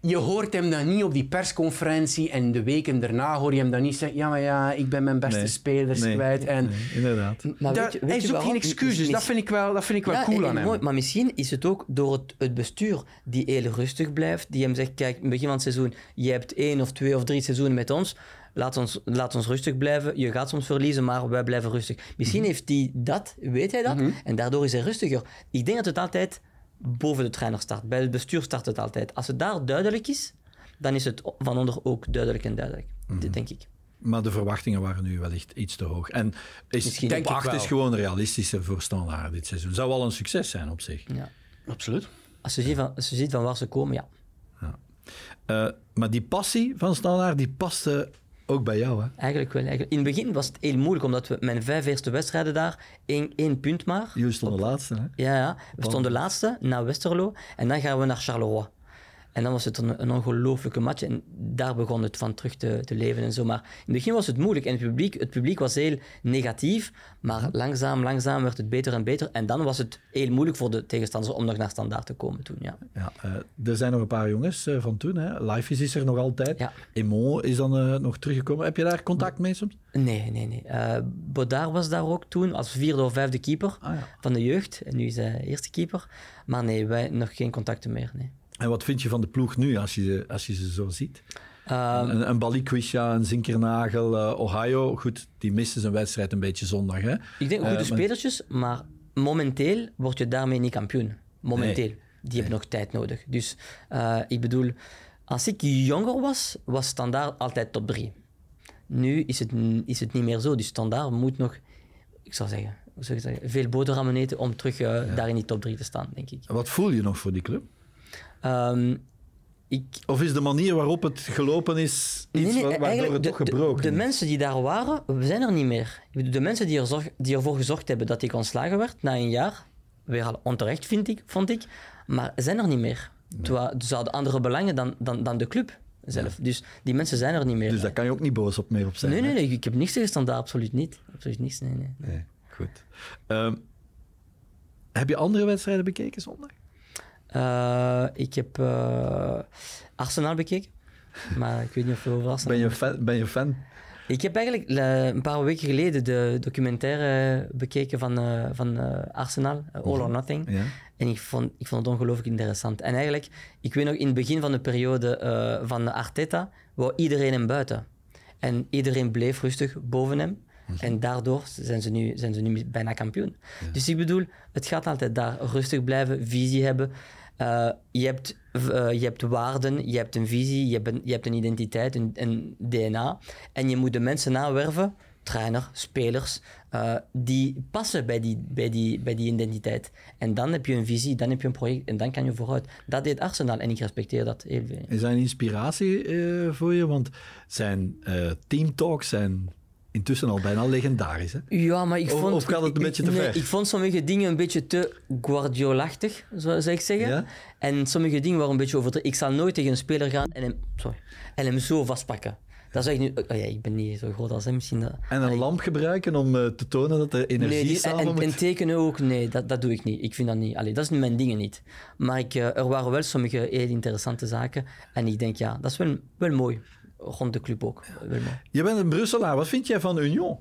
Je hoort hem dan niet op die persconferentie en de weken daarna hoor je hem dan niet zeggen ja, maar ja, ik ben mijn beste Nee. spelers Nee. kwijt. En Nee, inderdaad. Maar daar- weet je- weet hij zoekt geen excuses. Dat vind ik wel, dat vind ik wel Ja, cool en- aan en hem. mooi, maar misschien is het ook door het, het bestuur die heel rustig blijft, die hem zegt, kijk, in het begin van het seizoen, je hebt één of twee of drie seizoenen met ons, laat ons, laat ons rustig blijven. Je gaat soms verliezen, maar wij blijven rustig. Misschien Mhm. heeft hij dat, weet hij dat, en daardoor is hij rustiger. Ik denk dat het altijd boven de trainer start. Bij het bestuur start het altijd. Als het daar duidelijk is, dan is het van onder ook duidelijk en duidelijk. Mhm. Dit denk ik. Maar de verwachtingen waren nu wellicht iets te hoog. En is, Misschien denk ik 8 wel. is gewoon realistischer voor Standaard dit seizoen. Zou wel een succes zijn op zich. Ja. Absoluut. Als je ziet van, als je ziet van waar ze komen, ja. Eh, maar die passie van Standaard, die paste ook bij jou, hè? Eigenlijk wel. Eigenlijk. In het begin was het heel moeilijk, omdat we mijn vijf eerste wedstrijden daar, één, één punt maar. Jullie stonden laatste, hè? Ja, ja. We stonden laatste na Westerlo en dan gaan we naar Charleroi. En dan was het een, een ongelooflijke match en daar begon het van terug te, te leven en zo. Maar in het begin was het moeilijk en het publiek, het publiek was heel negatief, maar langzaam, langzaam werd het beter en beter. En dan was het heel moeilijk voor de tegenstanders om nog naar standaard te komen toen, ja. Ja, eh, er zijn nog een paar jongens eh, van toen. Hè. Life is, is er nog altijd. Ja. Emo is dan eh, nog teruggekomen. Heb je daar contact mee soms? Nee, nee, nee. Bodard was daar ook toen als vierde of vijfde keeper Ah, ja. van de jeugd. En nu is hij eerste keeper. Maar nee, wij nog geen contacten meer, nee. En wat vind je van de ploeg nu als je, ze- als je ze zo ziet? Ehm, een, een Balikwisha, een Zinkernagel, eh, Ohio. Goed, die missen zijn wedstrijd een beetje zondag. Hè? Ik denk goede maar- spelertjes, maar momenteel word je daarmee niet kampioen. Momenteel. Nee. Die hebben nog tijd nodig. Dus eh, ik bedoel, als ik jonger was, was standaard altijd top 3. Nu is het, is het niet meer zo. Dus standaard moet nog, ik zou zeggen, zou ik zeggen veel boterhammen eten om terug daar in die top 3 te staan, denk ik. Wat voel je nog voor die club? Ehm, ik, Of is de manier waarop het gelopen is iets Nee, nee, wa- waardoor het toch gebroken de, de mensen die daar waren, we zijn er niet meer. De mensen die, er zorg, die ervoor gezorgd hebben dat ik ontslagen werd na een jaar, weer al onterecht vind ik, vond ik, maar zijn er niet meer. Ze hadden andere belangen dan, dan, dan de club zelf. Dus die mensen zijn er niet meer. Dus daar kan je ook niet boos op meer op zijn. nee, nee, nee, ik heb niks tegen standaard, absoluut niet. Absoluut niks, nee, nee. Nee, goed. Ehm, heb je andere wedstrijden bekeken zondag? Eh, ik heb eh, Arsenal bekeken, maar ik weet niet of we over Arsenal... Ben je fan? Ben je fan? Ik heb eigenlijk een paar weken geleden de documentaire bekeken van, eh, van Arsenal, All or Nothing. Ja. En ik vond, ik vond het ongelooflijk interessant. En eigenlijk, ik weet nog in het begin van de periode van Arteta, wou iedereen hem buiten. En iedereen bleef rustig boven hem. En daardoor zijn ze nu, zijn ze nu bijna kampioen. Dus ik bedoel, het gaat altijd daar rustig blijven, visie hebben. Eh, je, hebt, eh, je hebt waarden, je hebt een visie, je hebt een, je hebt een identiteit, een, een DNA. En je moet de mensen nawerven, trainer, spelers, eh, die passen bij die, bij, die, bij die identiteit. En dan heb je een visie, dan heb je een project en dan kan je vooruit. Dat deed Arsenal en ik respecteer dat heel veel. Is dat een inspiratie voor je? Want zijn teamtalks zijn intussen al bijna legendarisch. Hè? Ja, maar ik vond... of gaat het een beetje te nee, ver? Ik vond sommige dingen een beetje te Guardiolachtig, zou ik zeggen. Ja? En sommige dingen waren een beetje overdreven. Ik zal nooit tegen een speler gaan en hem, sorry, en hem zo vastpakken. Dat zeg ik nu... Oh ja, ik ben niet zo groot als hem misschien. Dat, En een lamp gebruiken om eh, te tonen dat er energie Nee, die- samen en, moet... en tekenen ook, nee, dat, dat doe ik niet. Ik vind dat niet. Allee, dat is nu mijn dingen niet. Maar ik, eh, er waren wel sommige heel interessante zaken. En ik denk, ja, dat is wel, wel mooi. Rond de club ook. Je bent een Brusselaar. Wat vind jij van Union?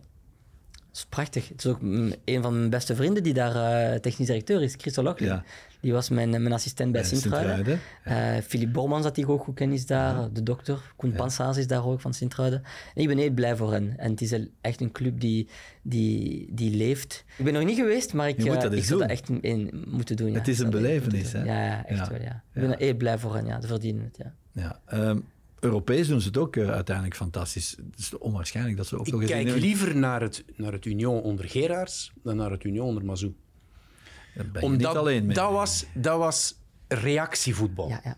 Dat is prachtig. Het is ook een van mijn beste vrienden die daar eh, technisch directeur is, Christel. Ja. Die was mijn, mijn assistent bij Sint-Truiden. Sint-Truiden, Eh, Philippe Bormans, dat ik ook goed ken, is daar. De dokter, Koen Pansaas is daar ook van Sint-Truiden. En ik ben heel blij voor hen. En het is echt een club die, die, die leeft. Ik ben nog niet geweest, maar ik, dat ik zou doen. dat echt in, in moeten doen. Ja. Het is een belevenis, hè? Ja, ja, echt Ja. wel, ja. Ik ben heel blij voor hen, ja. Ze verdienen het, ja. Ja. ehm, Europees doen ze het ook eh, uiteindelijk fantastisch. Het is onwaarschijnlijk dat ze ook nog Ik kijk liever naar het, naar het Union onder Geraerts dan naar het Union onder Mazou. Daar ben je Omdat niet alleen mee. dat, was, dat was reactievoetbal. Ja, ja.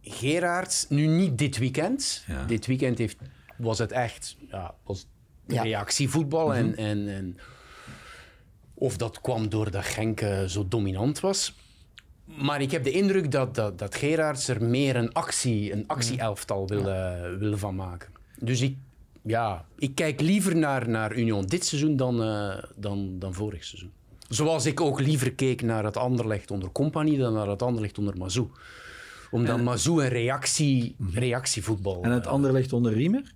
Geraerts, nu niet dit weekend. Ja. Dit weekend heeft, was het echt ja, was Ja. reactievoetbal. Mhm. en, en, en of dat kwam doordat Genk zo dominant was. Maar ik heb de indruk dat, dat, dat Geraerts er meer een actie, een actie-elftal wil, wil van maken. Dus ik, ja, ik kijk liever naar, naar Union dit seizoen dan, eh, dan, dan vorig seizoen. Zoals ik ook liever keek naar het Anderlecht onder Compagnie dan naar het Anderlecht onder Mazou. Omdat Mazou een reactie, reactievoetbal... En het eh, andere ligt onder Riemer?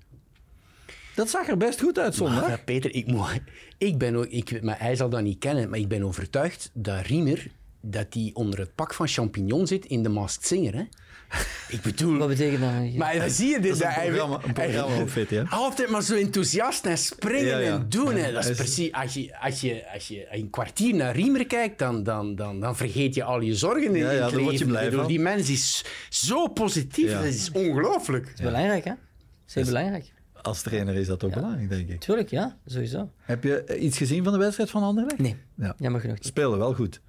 Dat zag er best goed uit zondag. ja, Peter, ik, moet, ik ben ook, ik, maar hij zal dat niet kennen, maar ik ben overtuigd dat Riemer dat die onder het pak van champignon zit in de Masked Singer. Hè? Ik bedoel... Wat betekent dat? Maar dan zie je dit. Dat is een programma- een programma ja. Altijd maar zo enthousiast en springen Ja, ja. en doen. hè. Ja, Dat is precies... Als je, als, je, als je een kwartier naar Riemer kijkt, dan, dan, dan, dan vergeet je al je zorgen in Ja, ja, het daar word je blij van. Die mens is zo positief. Ja. Dat is ongelooflijk. Dat is belangrijk, hè? Dat is heel belangrijk. Als trainer is dat ook belangrijk, denk ik. Tuurlijk, ja, sowieso. Heb je eh, iets gezien van de wedstrijd van Anderlecht? Nee, Ja. jammer genoeg niet. Speelden wel goed.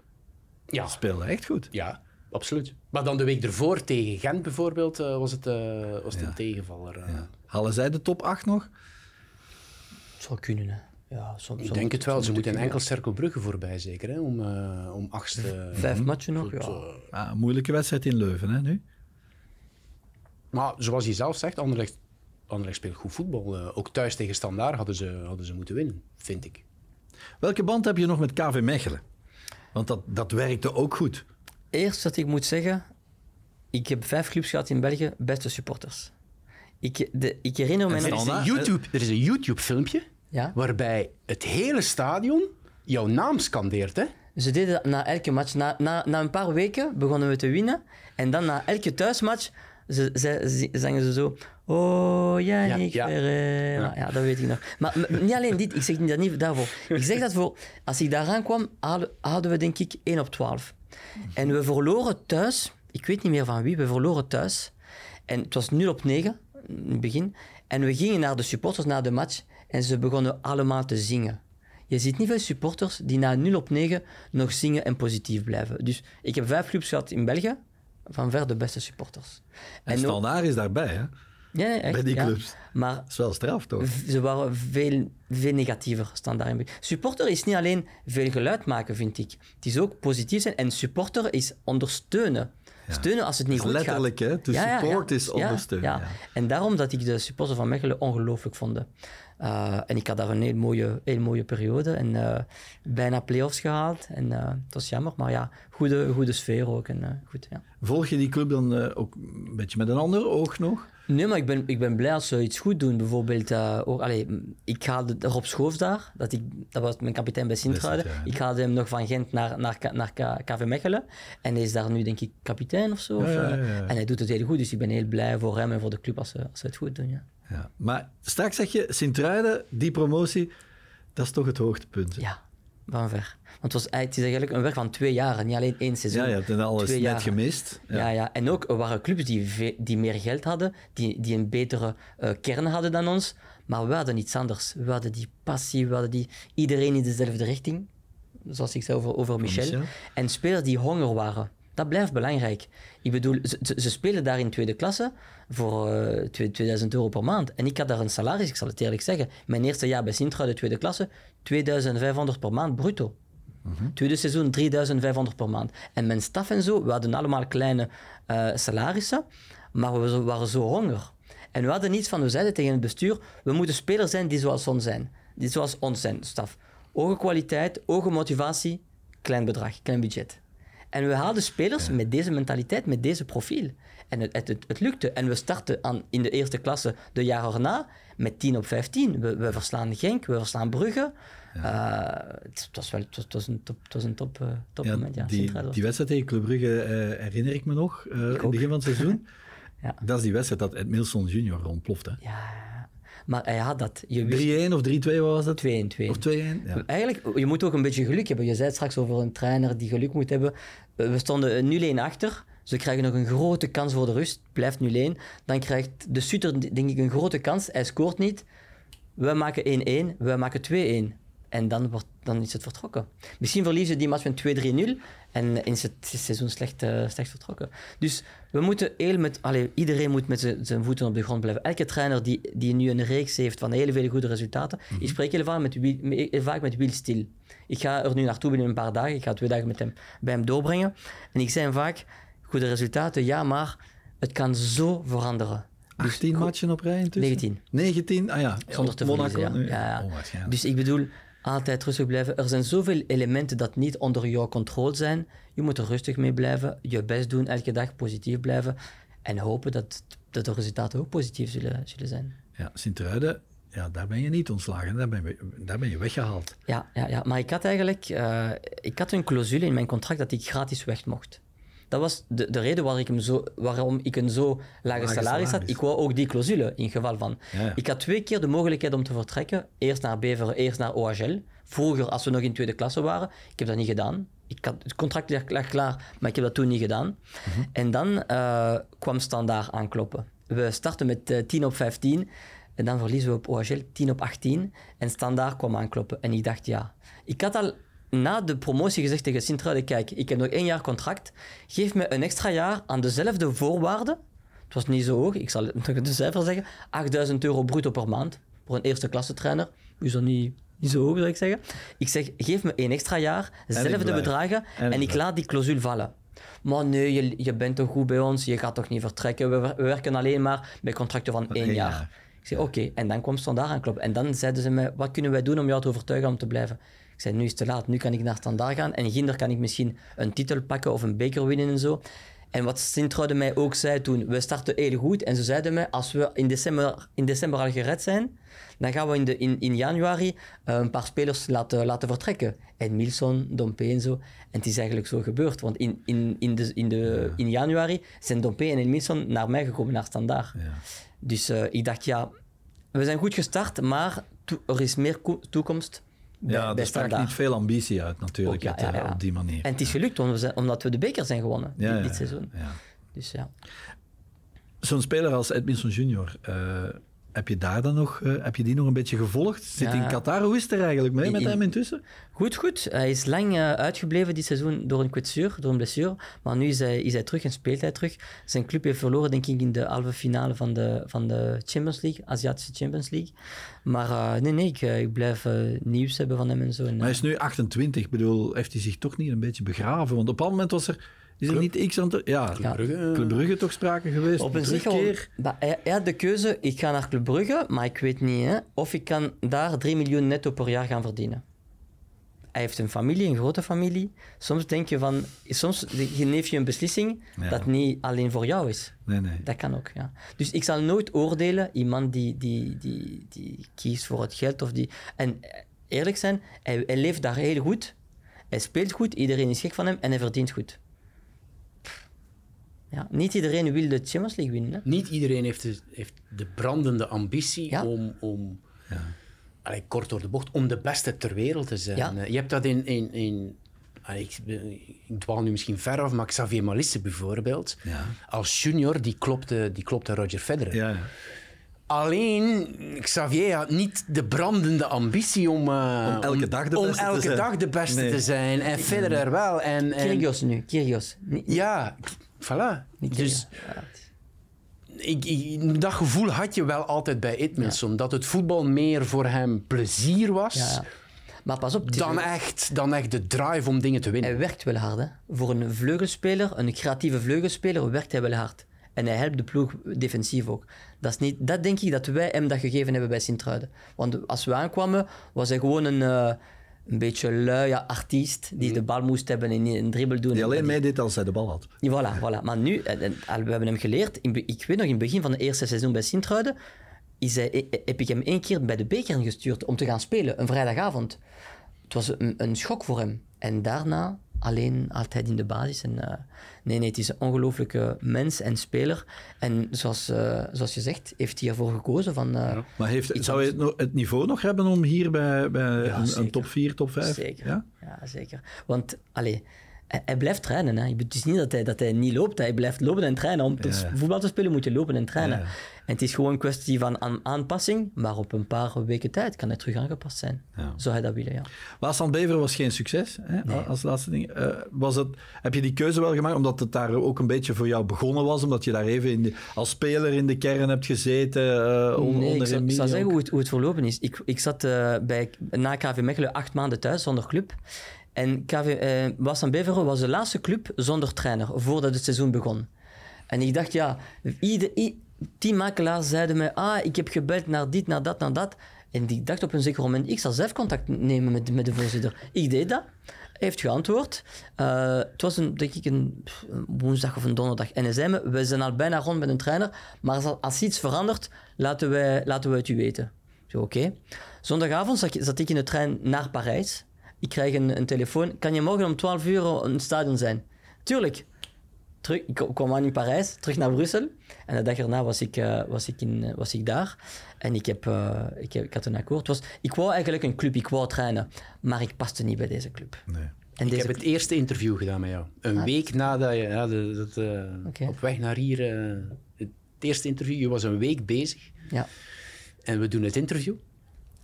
Ja, Speelden echt goed. ja, absoluut. Maar dan de week ervoor tegen Gent bijvoorbeeld eh, was het, eh, was het een tegenvaller. eh. Halen zij de top 8 nog? Het zou kunnen, hè. Ja, soms, Ik denk het wel. Ze moeten een enkel cirkel Brugge voorbij, zeker, hè? Om, eh, om achtste... Vijf matchen nog, Goed, ja. Ah, een moeilijke wedstrijd in Leuven, hè, nu? Maar zoals je zelf zegt, Anderlecht, Anderlecht speelt goed voetbal. Eh, ook thuis tegen Standaard hadden ze, hadden ze moeten winnen, vind ik. Welke band heb je nog met KV Mechelen? Want dat, dat werkte ook goed. Eerst wat ik moet zeggen, ik heb vijf clubs gehad in België, beste supporters. Ik, de, ik herinner me... Er is een YouTube- er is een YouTube-filmpje Ja? waarbij het hele stadion jouw naam scandeert. Hè? Ze deden dat na elke match. Na, na, na een paar weken begonnen we te winnen. En dan na elke thuismatch ze, ze, ze- zangen ze zo... Oh, Yannick Ja, ja. Ferreira. Ja. dat weet ik nog. Maar niet alleen dit, ik zeg dat niet daarvoor. Ik zeg dat voor... Als ik daar aankwam, hadden, hadden we denk ik 1 op 12. En we verloren thuis... Ik weet niet meer van wie, we verloren thuis. En het was 0 op 9 in het begin. En we gingen naar de supporters na de match en ze begonnen allemaal te zingen. Je ziet niet veel supporters die na 0 op 9 nog zingen en positief blijven. Dus ik heb vijf clubs gehad in België, van ver de beste supporters. En, ook- Standaard is daarbij, hè? Ja, echt, bij die clubs. Maar Dat is wel straf, toch? ze waren veel, veel negatiever standaard. Supporter is niet alleen veel geluid maken, vind ik. Het is ook positief zijn. En supporter is ondersteunen. Steunen als het niet goed letterlijk, gaat. Letterlijk, hè? To support is ondersteunen. Ja, En daarom dat ik de supporters van Mechelen ongelooflijk vond. Uh, en ik had daar een heel mooie, heel mooie periode en uh, bijna play-offs gehaald. En uh, het was jammer, maar ja, goede, goede sfeer ook. En, goed, ja. Volg je die club dan ook een beetje met een ander oog nog? Nee, maar ik ben, ik ben blij als ze iets goed doen. Bijvoorbeeld, ook, allez, ik haalde Rob Schoofs daar, dat, ik, dat was mijn kapitein bij Sint-Truiden. Ik haalde hem nog van Gent naar, naar, naar KV Mechelen. En hij is daar nu, denk ik, kapitein of zo. Ja, en hij doet het heel goed, dus ik ben heel blij voor hem en voor de club als ze, als ze het goed doen. Ja. Ja. Maar straks zeg je, Sint-Truiden, die promotie, dat is toch het hoogtepunt. Ja, van ver. Want het, was, het is eigenlijk een werk van twee jaar, niet alleen één seizoen. Ja, je hebt alles net jaren. gemist. Ja. ja. Ja, en ook er waren clubs die, die meer geld hadden, die, die een betere uh, kern hadden dan ons. Maar we hadden iets anders. We hadden die passie, we hadden die, iedereen in dezelfde richting. Zoals ik zei over, over Michel. Michel. En spelers die honger waren. Dat blijft belangrijk. Ik bedoel, ze, ze spelen daar in tweede klasse voor uh, eh, 2000 euro per maand. En ik had daar een salaris, ik zal het eerlijk zeggen. Mijn eerste jaar bij Sintra, de tweede klasse, 2500 per maand bruto. Mm Tweede seizoen 3500 per maand. En mijn staf en zo, we hadden allemaal kleine uh, salarissen, maar we waren zo honger. En we hadden niets van, we zeiden tegen het bestuur, we moeten spelers zijn die zoals ons zijn. Die zoals ons zijn, staf. Hoge kwaliteit, hoge motivatie, klein bedrag, klein budget. En we haalden spelers met deze mentaliteit, met deze profiel. En het, het, het, lukte. En we starten aan, in de eerste klasse de jaren erna met 10 op 15. We, we verslaan Genk, we verslaan Brugge. Ja. Uh, het, was wel, het was een top, het was een top, uh, top ja, moment. Ja, die, die wedstrijd tegen Club Brugge uh, herinner ik me nog, in het begin van het seizoen. ja. Dat is die wedstrijd dat Edmilson junior ontplofte. Ja, maar hij had dat. 3-1 of 3-2, wat was dat? 2-1. Of 2-1, ja. Eigenlijk, je moet ook een beetje geluk hebben. Je zei straks over een trainer die geluk moet hebben. We stonden 0-1 achter. Ze krijgen nog een grote kans voor de rust. Blijft 0-1. Dan krijgt de Sutter, denk ik, een grote kans. Hij scoort niet. We maken 1-1. We maken 2-1. En dan, wordt, dan is het vertrokken. Misschien verliezen die match met 2-3-0 en is het seizoen slecht, uh, slecht vertrokken. Dus we moeten heel met, allez, iedereen moet met zijn voeten op de grond blijven. Elke trainer die, die nu een reeks heeft van hele veel goede resultaten, mm -hmm. ik spreek heel vaak met, heel vaak met Will Stil. Ik ga er nu naartoe binnen een paar dagen. Ik ga twee dagen met hem, bij hem doorbrengen. En ik zei hem vaak, goede resultaten, ja, maar het kan zo veranderen. 18 dus, matchen op rij intussen? 19. 19? Ah ja, zonder te verliezen. Ja. Ja, ja. Dus ik bedoel, altijd rustig blijven. Er zijn zoveel elementen dat niet onder jouw controle zijn. Je moet er rustig mee blijven, je best doen, elke dag positief blijven en hopen dat, dat de resultaten ook positief zullen, zullen zijn. Ja, Sint-Truiden, ja, daar ben je niet ontslagen, daar ben je, daar ben je weggehaald. Ja, ja, ja, maar ik had eigenlijk uh, ik had een clausule in mijn contract dat ik gratis weg mocht. Dat was de, de reden waarom ik, hem zo, waarom ik een zo lage, salaris had. Ik wou ook die clausule in geval van. Ik had twee keer de mogelijkheid om te vertrekken. Eerst naar Beveren, eerst naar OHL. Vroeger, als we nog in tweede klasse waren. Ik heb dat niet gedaan. Ik had, het contract lag klaar, maar ik heb dat toen niet gedaan. Mhm. En dan uh, kwam Standaard aankloppen. We starten met uh, eh, 10 op 15. En dan verliezen we op OHL 10 op 18. En Standaard kwam aankloppen. En ik dacht, ja. Ik had al na de promotie gezegd tegen Sint-Truiden, kijk, ik heb nog één jaar contract, geef me een extra jaar aan dezelfde voorwaarden. Het was niet zo hoog, ik zal het de cijfer zeggen, 8000 euro bruto per maand voor een eerste klasse trainer. Is dat niet, niet zo hoog, zou ik zeggen. Ik zeg, geef me één extra jaar, dezelfde bedragen en, ik laat die clausule vallen. Maar nee, je, je bent toch goed bij ons, je gaat toch niet vertrekken. We, we werken alleen maar met contracten van één jaar. Ik zeg, oké. En dan kwam Standaard aankloppen. En dan zeiden ze me, wat kunnen wij doen om jou te overtuigen om te blijven? Ik zei, nu is het te laat, nu kan ik naar Standaard gaan. En Ginder kan ik misschien een titel pakken of een beker winnen en zo. En wat sint mij ook zei toen, we starten heel goed. En ze zeiden mij, als we in december, in december al gered zijn, dan gaan we in, de, in, in januari uh, een paar spelers laten, laten vertrekken. En Milson, Dompe en zo. En het is eigenlijk zo gebeurd. Want in, in, in, de, in, de, in januari zijn Dompe en Milson naar mij gekomen, naar Standaard. Ja. Dus uh, ik dacht, ja, we zijn goed gestart, maar er is meer toekomst ja, er staat niet veel ambitie uit natuurlijk ja, het, uh, op die manier. En het is gelukt omdat we de beker zijn gewonnen dit, dit seizoen. Dus ja. Zo'n speler als Edmilson Junior, uh, heb je daar dan nog, uh, heb je die nog een beetje gevolgd? Zit in Qatar? Hoe is het er eigenlijk mee met hem intussen? Goed, goed. Hij is lang uh, uitgebleven dit seizoen door een kwetsuur, door een blessure. Maar nu is hij, is hij terug en speelt hij terug. Zijn club heeft verloren, denk ik, in de halve finale van de, van de Champions League, Aziatische Champions League. Maar uh, nee, nee, ik, ik blijf nieuws hebben van hem en zo. En, maar hij is nu 28. Ik bedoel, heeft hij zich toch niet een beetje begraven? Want op een moment was er Is er niet x aantal... Ja, Club Brugge, Club Brugge toch sprake geweest? Op een zich terugkeer. Maar hij, hij had de keuze, ik ga naar Club Brugge, maar ik weet niet, hè, of ik kan daar 3 miljoen netto per jaar gaan verdienen. Hij heeft een familie, een grote familie. Soms denk je van, soms neef je een beslissing Ja. dat niet alleen voor jou is. Nee, nee. Dat kan ook, ja. Dus ik zal nooit oordelen, iemand die, die, die, die kiest voor het geld of die... En eerlijk zijn, hij, hij leeft daar heel goed. Hij speelt goed, iedereen is gek van hem en hij verdient goed. Ja, niet iedereen wil de Champions League winnen. Hè? Niet iedereen heeft de, heeft de brandende ambitie Ja. om, om allee, kort door de bocht, om de beste ter wereld te zijn. Ja. Eh, Je hebt dat in... in, in allee, ik, ik dwaal nu misschien ver af, maar Xavier Malisse bijvoorbeeld, Ja. als junior, die klopte, die klopte Roger Federer. Ja, ja. Alleen, Xavier had niet de brandende ambitie om, eh, Om elke dag de om beste te elke zijn. dag de beste Nee. te zijn. En Federer wel. En, en, Kyrgios nu, Kyrgios. Ja, voilà. Dus. Ja, ik, ik- dat gevoel had je wel altijd bij Edmondson. Dat het voetbal meer voor hem plezier was ja. Maar pas op, dan, echt, dan echt de drive om dingen te winnen. hij werkt wel hard. Hè? Voor een vleugelspeler, een creatieve vleugelspeler, werkt hij wel hard. En hij helpt de ploeg defensief ook. Dat, is niet, dat denk ik dat wij hem dat gegeven hebben bij Sint-Truiden. Want als we aankwamen, was hij gewoon een, eh, een beetje luie artiest die de bal moest hebben en een dribbel doen. Die En alleen meedeed als hij de bal had. Voilà, voilà. Maar nu, we hebben hem geleerd, ik weet nog in het begin van het eerste seizoen bij Sint-Truiden, is hij, eh, heb ik hem één keer bij de beker gestuurd om te gaan spelen, een vrijdagavond. Het was een, een schok voor hem. En daarna alleen altijd in de basis. En, eh, nee, nee, het is een ongelooflijke mens en speler. En zoals, eh, zoals je zegt, heeft hij ervoor gekozen van... eh, Maar heeft, zou je het, het niveau nog hebben om hier bij, bij een, top 4, top 5? Zeker. Ja? Ja, zeker. Want, allee, hij, hij blijft trainen. Hè. Het is niet dat hij, dat hij niet loopt. Hij blijft lopen en trainen. Om te- Ja, ja. voetbal te spelen moet je lopen en trainen. Ja. En het is gewoon een kwestie van aan, aanpassing. Maar op een paar weken tijd kan hij terug aangepast zijn. Ja. Zou hij dat willen, ja. Waasland Bever was geen succes, hè, als laatste ding. Eh, was het, heb je die keuze wel gemaakt omdat het daar ook een beetje voor jou begonnen was? Omdat je daar even in de- als speler in de kern hebt gezeten? eh, on- Nee, ik onder zal, ik zal zeggen hoe het, hoe het verlopen is. Ik, ik zat eh, bij, na KV Mechelen acht maanden thuis zonder club. En KV eh Waasland Beveren was de laatste club zonder trainer voordat het seizoen begon. En ik dacht, ja, ieder, tien makelaars zeiden mij, ah, ik heb gebeld naar dit, naar dat, naar dat. En ik dacht op een zeker moment, ik zal zelf contact nemen met, met de voorzitter. Ik deed dat. Hij heeft geantwoord. Eh, het was een, denk ik een, woensdag of een donderdag. En hij zei we zijn al bijna rond met een trainer, maar als, iets verandert, laten wij, laten we het u weten. Zei, oké. Zondagavond zat ik in de trein naar Parijs. Ik krijg een, een telefoon. Kan je morgen om 12 uur in het stadion zijn? Tuurlijk. Terug, ik kom- kwam aan in Parijs, terug naar Brussel. En de dag erna was ik, eh, was ik, in, eh, was ik daar. En ik, heb, eh, ik, heb, ik had een akkoord. Het was, ik wou eigenlijk een club, ik wou trainen. Maar ik paste niet bij deze club. Nee. En Ik deze heb het eerste interview gedaan met jou. Een week nadat je ja, dat, eh, op weg naar hier... het eerste interview, je was een week bezig. Ja. En we doen het interview.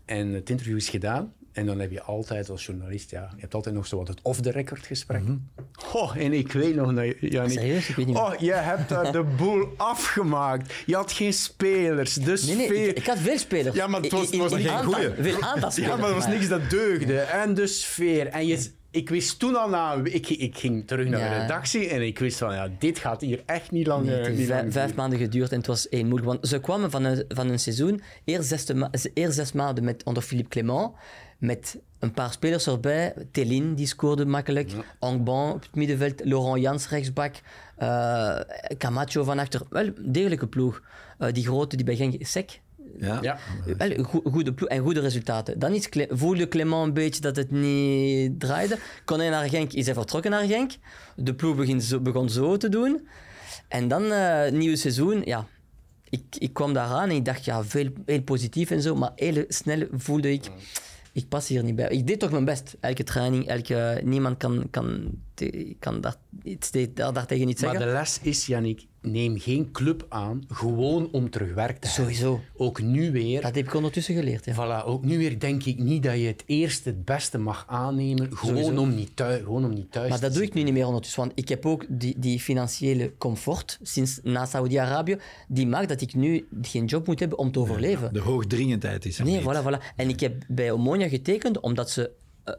En het interview is gedaan. En dan heb je altijd als journalist, ja, je hebt altijd nog zo wat het off-the-record gesprek. Oh, en ik weet nog Jannik, Serieus? Ik weet niet. Oh, je hebt daar de boel afgemaakt. Je had geen spelers, de Nee, sfeer. nee, ik, ik had veel spelers. Ja, maar het was- in- was geen aantal- goeie. Veel aantal Ja, maar er was niks dat deugde. En de sfeer. En je, ik wist toen al na... Ik, ik ging terug naar de redactie en ik wist van, ja, dit gaat hier echt niet lang... Nee, eh, het heeft niet vijf, lang vijf duren. maanden geduurd en het was één moeilijk. Want ze kwamen van een, van een seizoen, eerst zes, eerst zes maanden met, onder Philippe Clement, met een paar spelers erbij. Telin, die scoorde makkelijk. Angban op het middenveld. Laurent Jans, rechtsbak. eh, Camacho van achter. Wel, degelijke ploeg. Eh, die grote, die bij Genk... Sek, Ja. Ja. wel, goede ploeg en goede resultaten. Dan is Cle- voelde Clement een beetje dat het niet draaide. Kon hij naar Genk, is hij vertrokken naar Genk. De ploeg begin zo, begon zo te doen. En dan, eh nieuwe seizoen, ja. Ik, ik kwam daar aan en ik dacht, ja, veel, heel positief en zo. Maar heel snel voelde ik, ik pas hier niet bij. Ik deed toch mijn best. Elke training, elke, niemand kan, kan, te- kan daar, iets, daar, daar tegen iets Maar zeggen. de les is, Jannik, neem geen club aan, gewoon om terug werk te hebben. Sowieso. Ook nu weer... Dat heb ik ondertussen geleerd, ja. Voilà, ook nu weer denk ik niet dat je het eerste het beste mag aannemen, gewoon Sowieso. om niet thuis, gewoon om niet thuis Maar dat doe ik nu niet meer ondertussen, want ik heb ook die, die financiële comfort sinds na Saudi-Arabië, die maakt dat ik nu geen job moet hebben om te overleven. De hoogdringendheid is er Nee, niet. voilà, voilà. En ik heb bij Omonia getekend omdat ze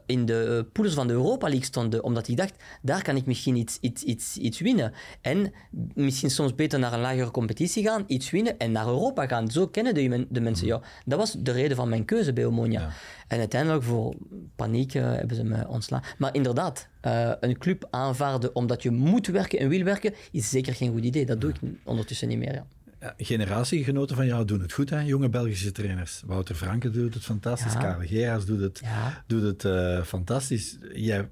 in de pools van de Europa League stond, omdat ik dacht, daar kan ik misschien iets, iets, iets, iets winnen. En misschien soms beter naar een lagere competitie gaan, iets winnen en naar Europa gaan. Zo kennen de, de mensen jou. Dat was de reden van mijn keuze bij Omonia. En uiteindelijk voor paniek uh, hebben ze me ontslagen. Maar inderdaad, uh, een club aanvaarden omdat je moet werken en wil werken, is zeker geen goed idee. Dat doe ik ondertussen niet meer. Ja. Generatiegenoten van jou doen het goed, hè? jonge Belgische trainers. Wouter Franke doet het fantastisch, ja. Karel Geraas doet het, doet het uh, fantastisch. Jij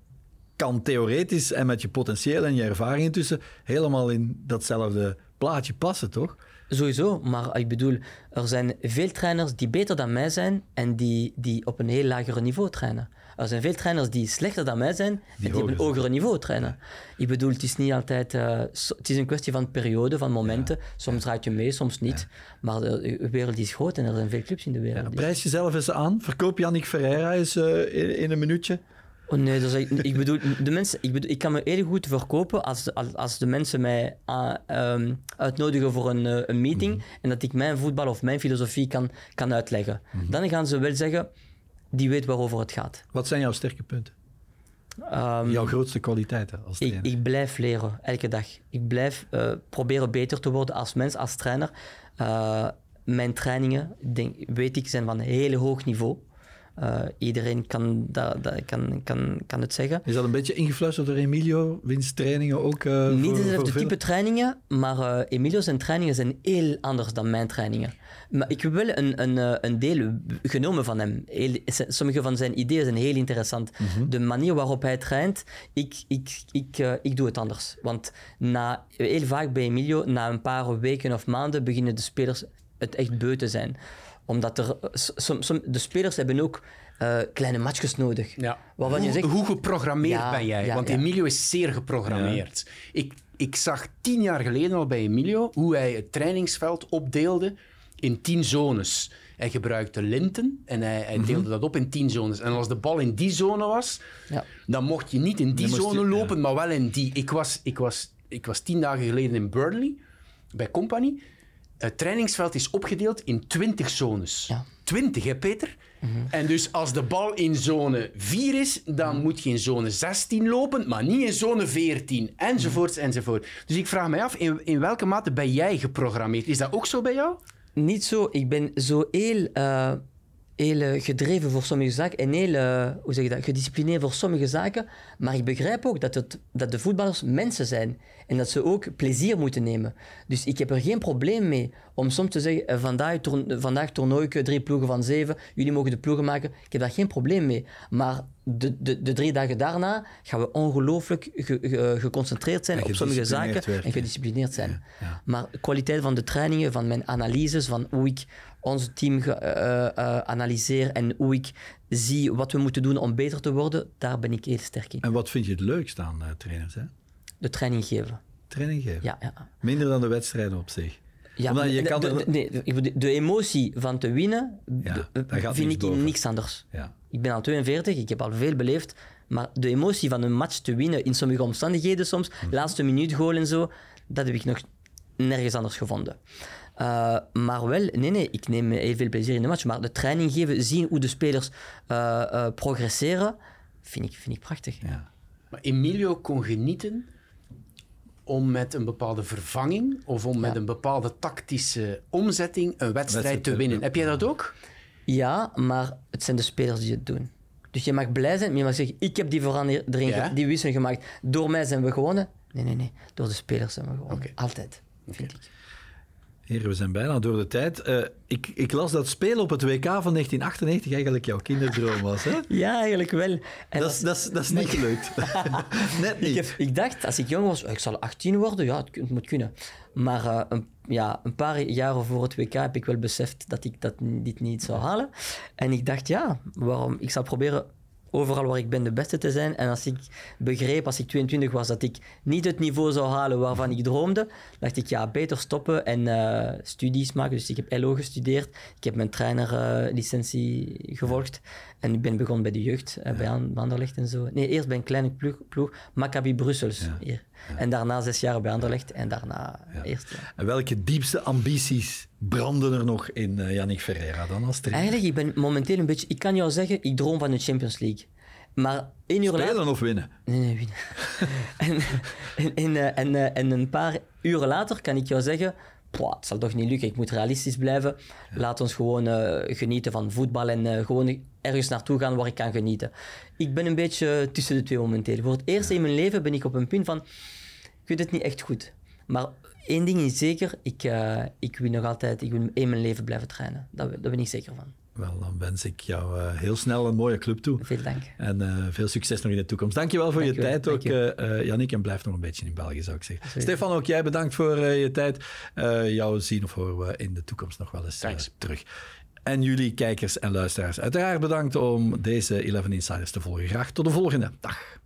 kan theoretisch en met je potentieel en je ervaring intussen helemaal in datzelfde plaatje passen, toch? Sowieso, maar ik bedoel, er zijn veel trainers die beter dan mij zijn en die, die op een heel lager niveau trainen. Er zijn veel trainers die slechter dan mij zijn en die op een hogere niveau trainen. Ik bedoel, het is niet altijd... Uh, het is een kwestie van periode, van momenten. Soms draait je mee, soms niet. Maar de wereld is groot en er zijn veel clubs in de wereld. Ja, prijs jezelf eens aan. Verkoop Yannick Ferreira eens uh, in, in, een minuutje. Oh nee, dus ik, ik, bedoel, de mensen, ik, bedoel, ik kan me heel goed verkopen als, als, als de mensen mij uh, um, uitnodigen voor een, uh, een meeting mm-hmm. en dat ik mijn voetbal of mijn filosofie kan, kan uitleggen. Mm-hmm. Dan gaan ze wel zeggen, die weet waarover het gaat. Wat zijn jouw sterke punten? Um, jouw grootste kwaliteiten als trainer? Ik, ik, blijf leren, elke dag. Ik blijf uh, proberen beter te worden als mens, als trainer. mijn trainingen, denk, weet ik, zijn van een heel hoog niveau. Uh, iedereen kan, dat, dat, kan, kan, kan het zeggen. Is dat een beetje ingefluisterd door Emilio? Winsttrainingen ook? Uh, Niet dezelfde type trainingen, maar uh, Emilio zijn trainingen zijn heel anders dan mijn trainingen. Maar ik heb wel een, een, een deel genomen van hem. Heel, sommige van zijn ideeën zijn heel interessant. Mm -hmm. De manier waarop hij traint, ik, ik, ik, ik doe het anders. Want na, heel vaak bij Emilio, na een paar weken of maanden, beginnen de spelers het echt beu te zijn omdat er, som, som, de spelers hebben ook uh, kleine matchjes nodig. Ja. Hoe, je zegt, hoe geprogrammeerd ja, ben jij? Ja, Want Emilio is zeer geprogrammeerd. Ik, ik zag tien jaar geleden al bij Emilio hoe hij het trainingsveld opdeelde in tien zones. Hij gebruikte linten en hij, hij deelde mm -hmm. dat op in tien zones. En als de bal in die zone was, dan mocht je niet in die dan zone je, lopen, maar wel in die. Ik was, ik, was, ik was tien dagen geleden in Burnley bij Company het trainingsveld is opgedeeld in 20 zones. Ja. 20, hè, Peter? Mm -hmm. En dus als de bal in zone 4 is, dan moet je in zone 16 lopen, maar niet in zone 14, enzovoorts, mm enzovoort. Dus ik vraag mij af, in, in welke mate ben jij geprogrammeerd? Is dat ook zo bij jou? Niet zo. Ik ben zo heel... Uh heel gedreven voor sommige zaken en heel hoe zeg je dat, gedisciplineerd voor sommige zaken. Maar ik begrijp ook dat, het, dat de voetballers mensen zijn en dat ze ook plezier moeten nemen. Dus ik heb er geen probleem mee om soms te zeggen: eh, vandaag, toern, vandaag toernooi drie ploegen van zeven, jullie mogen de ploegen maken. Ik heb daar geen probleem mee. Maar de, de, de drie dagen daarna gaan we ongelooflijk ge, ge, geconcentreerd zijn op sommige zaken en gedisciplineerd zijn. Ja, ja. Maar de kwaliteit van de trainingen, van mijn analyses, van hoe ik ons team uh, uh, analyseer en hoe ik zie wat we moeten doen om beter te worden, daar ben ik heel sterk in. En wat vind je het leukst aan uh, trainers? Hè? De training geven. Training geven? Ja, ja. Minder dan de wedstrijden op zich? Ja, je kan de, de, nee, de, de, emotie van te winnen ja, vind ik in niks anders. Ja. Ik ben al 42, ik heb al veel beleefd, maar de emotie van een match te winnen in sommige omstandigheden soms, hm. laatste minuut goal en zo, dat heb ik nog nergens anders gevonden. Uh, maar wel, nee, nee, ik neem heel veel plezier in de match. Maar de training geven, zien hoe de spelers uh, uh, progresseren, vind ik, vind ik prachtig. Ja. Maar Emilio kon genieten om met een bepaalde vervanging of om ja. met een bepaalde tactische omzetting een wedstrijd, wedstrijd te winnen. Heb jij dat ook? Ja, maar het zijn de spelers die het doen. Dus je mag blij zijn, maar je mag zeggen: Ik heb die verandering, ja? die wisseling gemaakt. Door mij zijn we gewonnen. Nee, nee, nee. Door de spelers zijn we gewonnen. Okay. Altijd, vind okay. ik. Heren, we zijn bijna door de tijd. Uh, ik, ik, las dat spelen op het WK van 1998 eigenlijk jouw kinderdroom was. Hè? Ja, eigenlijk wel. En dat, is, dat, is, dat is niet gelukt. Net niet. Ik, heb, ik, dacht, als ik jong was, ik zal 18 worden. Ja, het, moet kunnen. Maar uh, een, ja, een paar jaren voor het WK heb ik wel beseft dat ik dat, dit niet zou halen. En ik dacht, ja, waarom? Ik zal proberen overal waar ik ben de beste te zijn. En als ik begreep, als ik 22 was, dat ik niet het niveau zou halen waarvan ik droomde, dacht ik, ja, beter stoppen en uh, studies maken. Dus ik heb LO gestudeerd. Ik heb mijn trainerlicentie uh, gevolgd. En ik ben begonnen bij de jeugd, uh, bij Anderlecht en zo. Nee, eerst bij een kleine ploeg, ploeg Maccabi Brussels. Ja. Hier. En daarna zes jaar bij Anderlecht en daarna eerst. En welke diepste ambities branden er nog in uh, Yannick Ferreira dan als trainer? Eigenlijk, ik ben momenteel een beetje... Ik kan jou zeggen, ik droom van de Champions League. Maar één uur later... Spelen of winnen? Nee, nee, winnen. en, en, en, eh, en, eh, en een paar uren later kan ik jou zeggen... "Pwa, het zal toch niet lukken, ik moet realistisch blijven. Laat ons gewoon eh, genieten van voetbal en eh, gewoon ergens naartoe gaan waar ik kan genieten. Ik ben een beetje tussen de twee momenteel. Voor het eerst in mijn leven ben ik op een punt van... Ik weet het niet echt goed. Maar één ding is zeker, ik, eh, ik wil nog altijd... Ik wil in mijn leven blijven trainen. Daar, daar ben ik zeker van. Wel, dan wens ik jou eh, heel snel een mooie club toe. Veel dank. En eh, veel succes nog in de toekomst. Dankjewel voor je tijd ook, eh eh, Yannick. En blijf nog een beetje in België, zou ik zeggen. Stefan, ook jij bedankt voor eh, je tijd. Eh, jou zien of horen we in de toekomst nog wel eens terug. En jullie kijkers en luisteraars, uiteraard bedankt om deze 11 Insiders te volgen. Graag tot de volgende. Dag.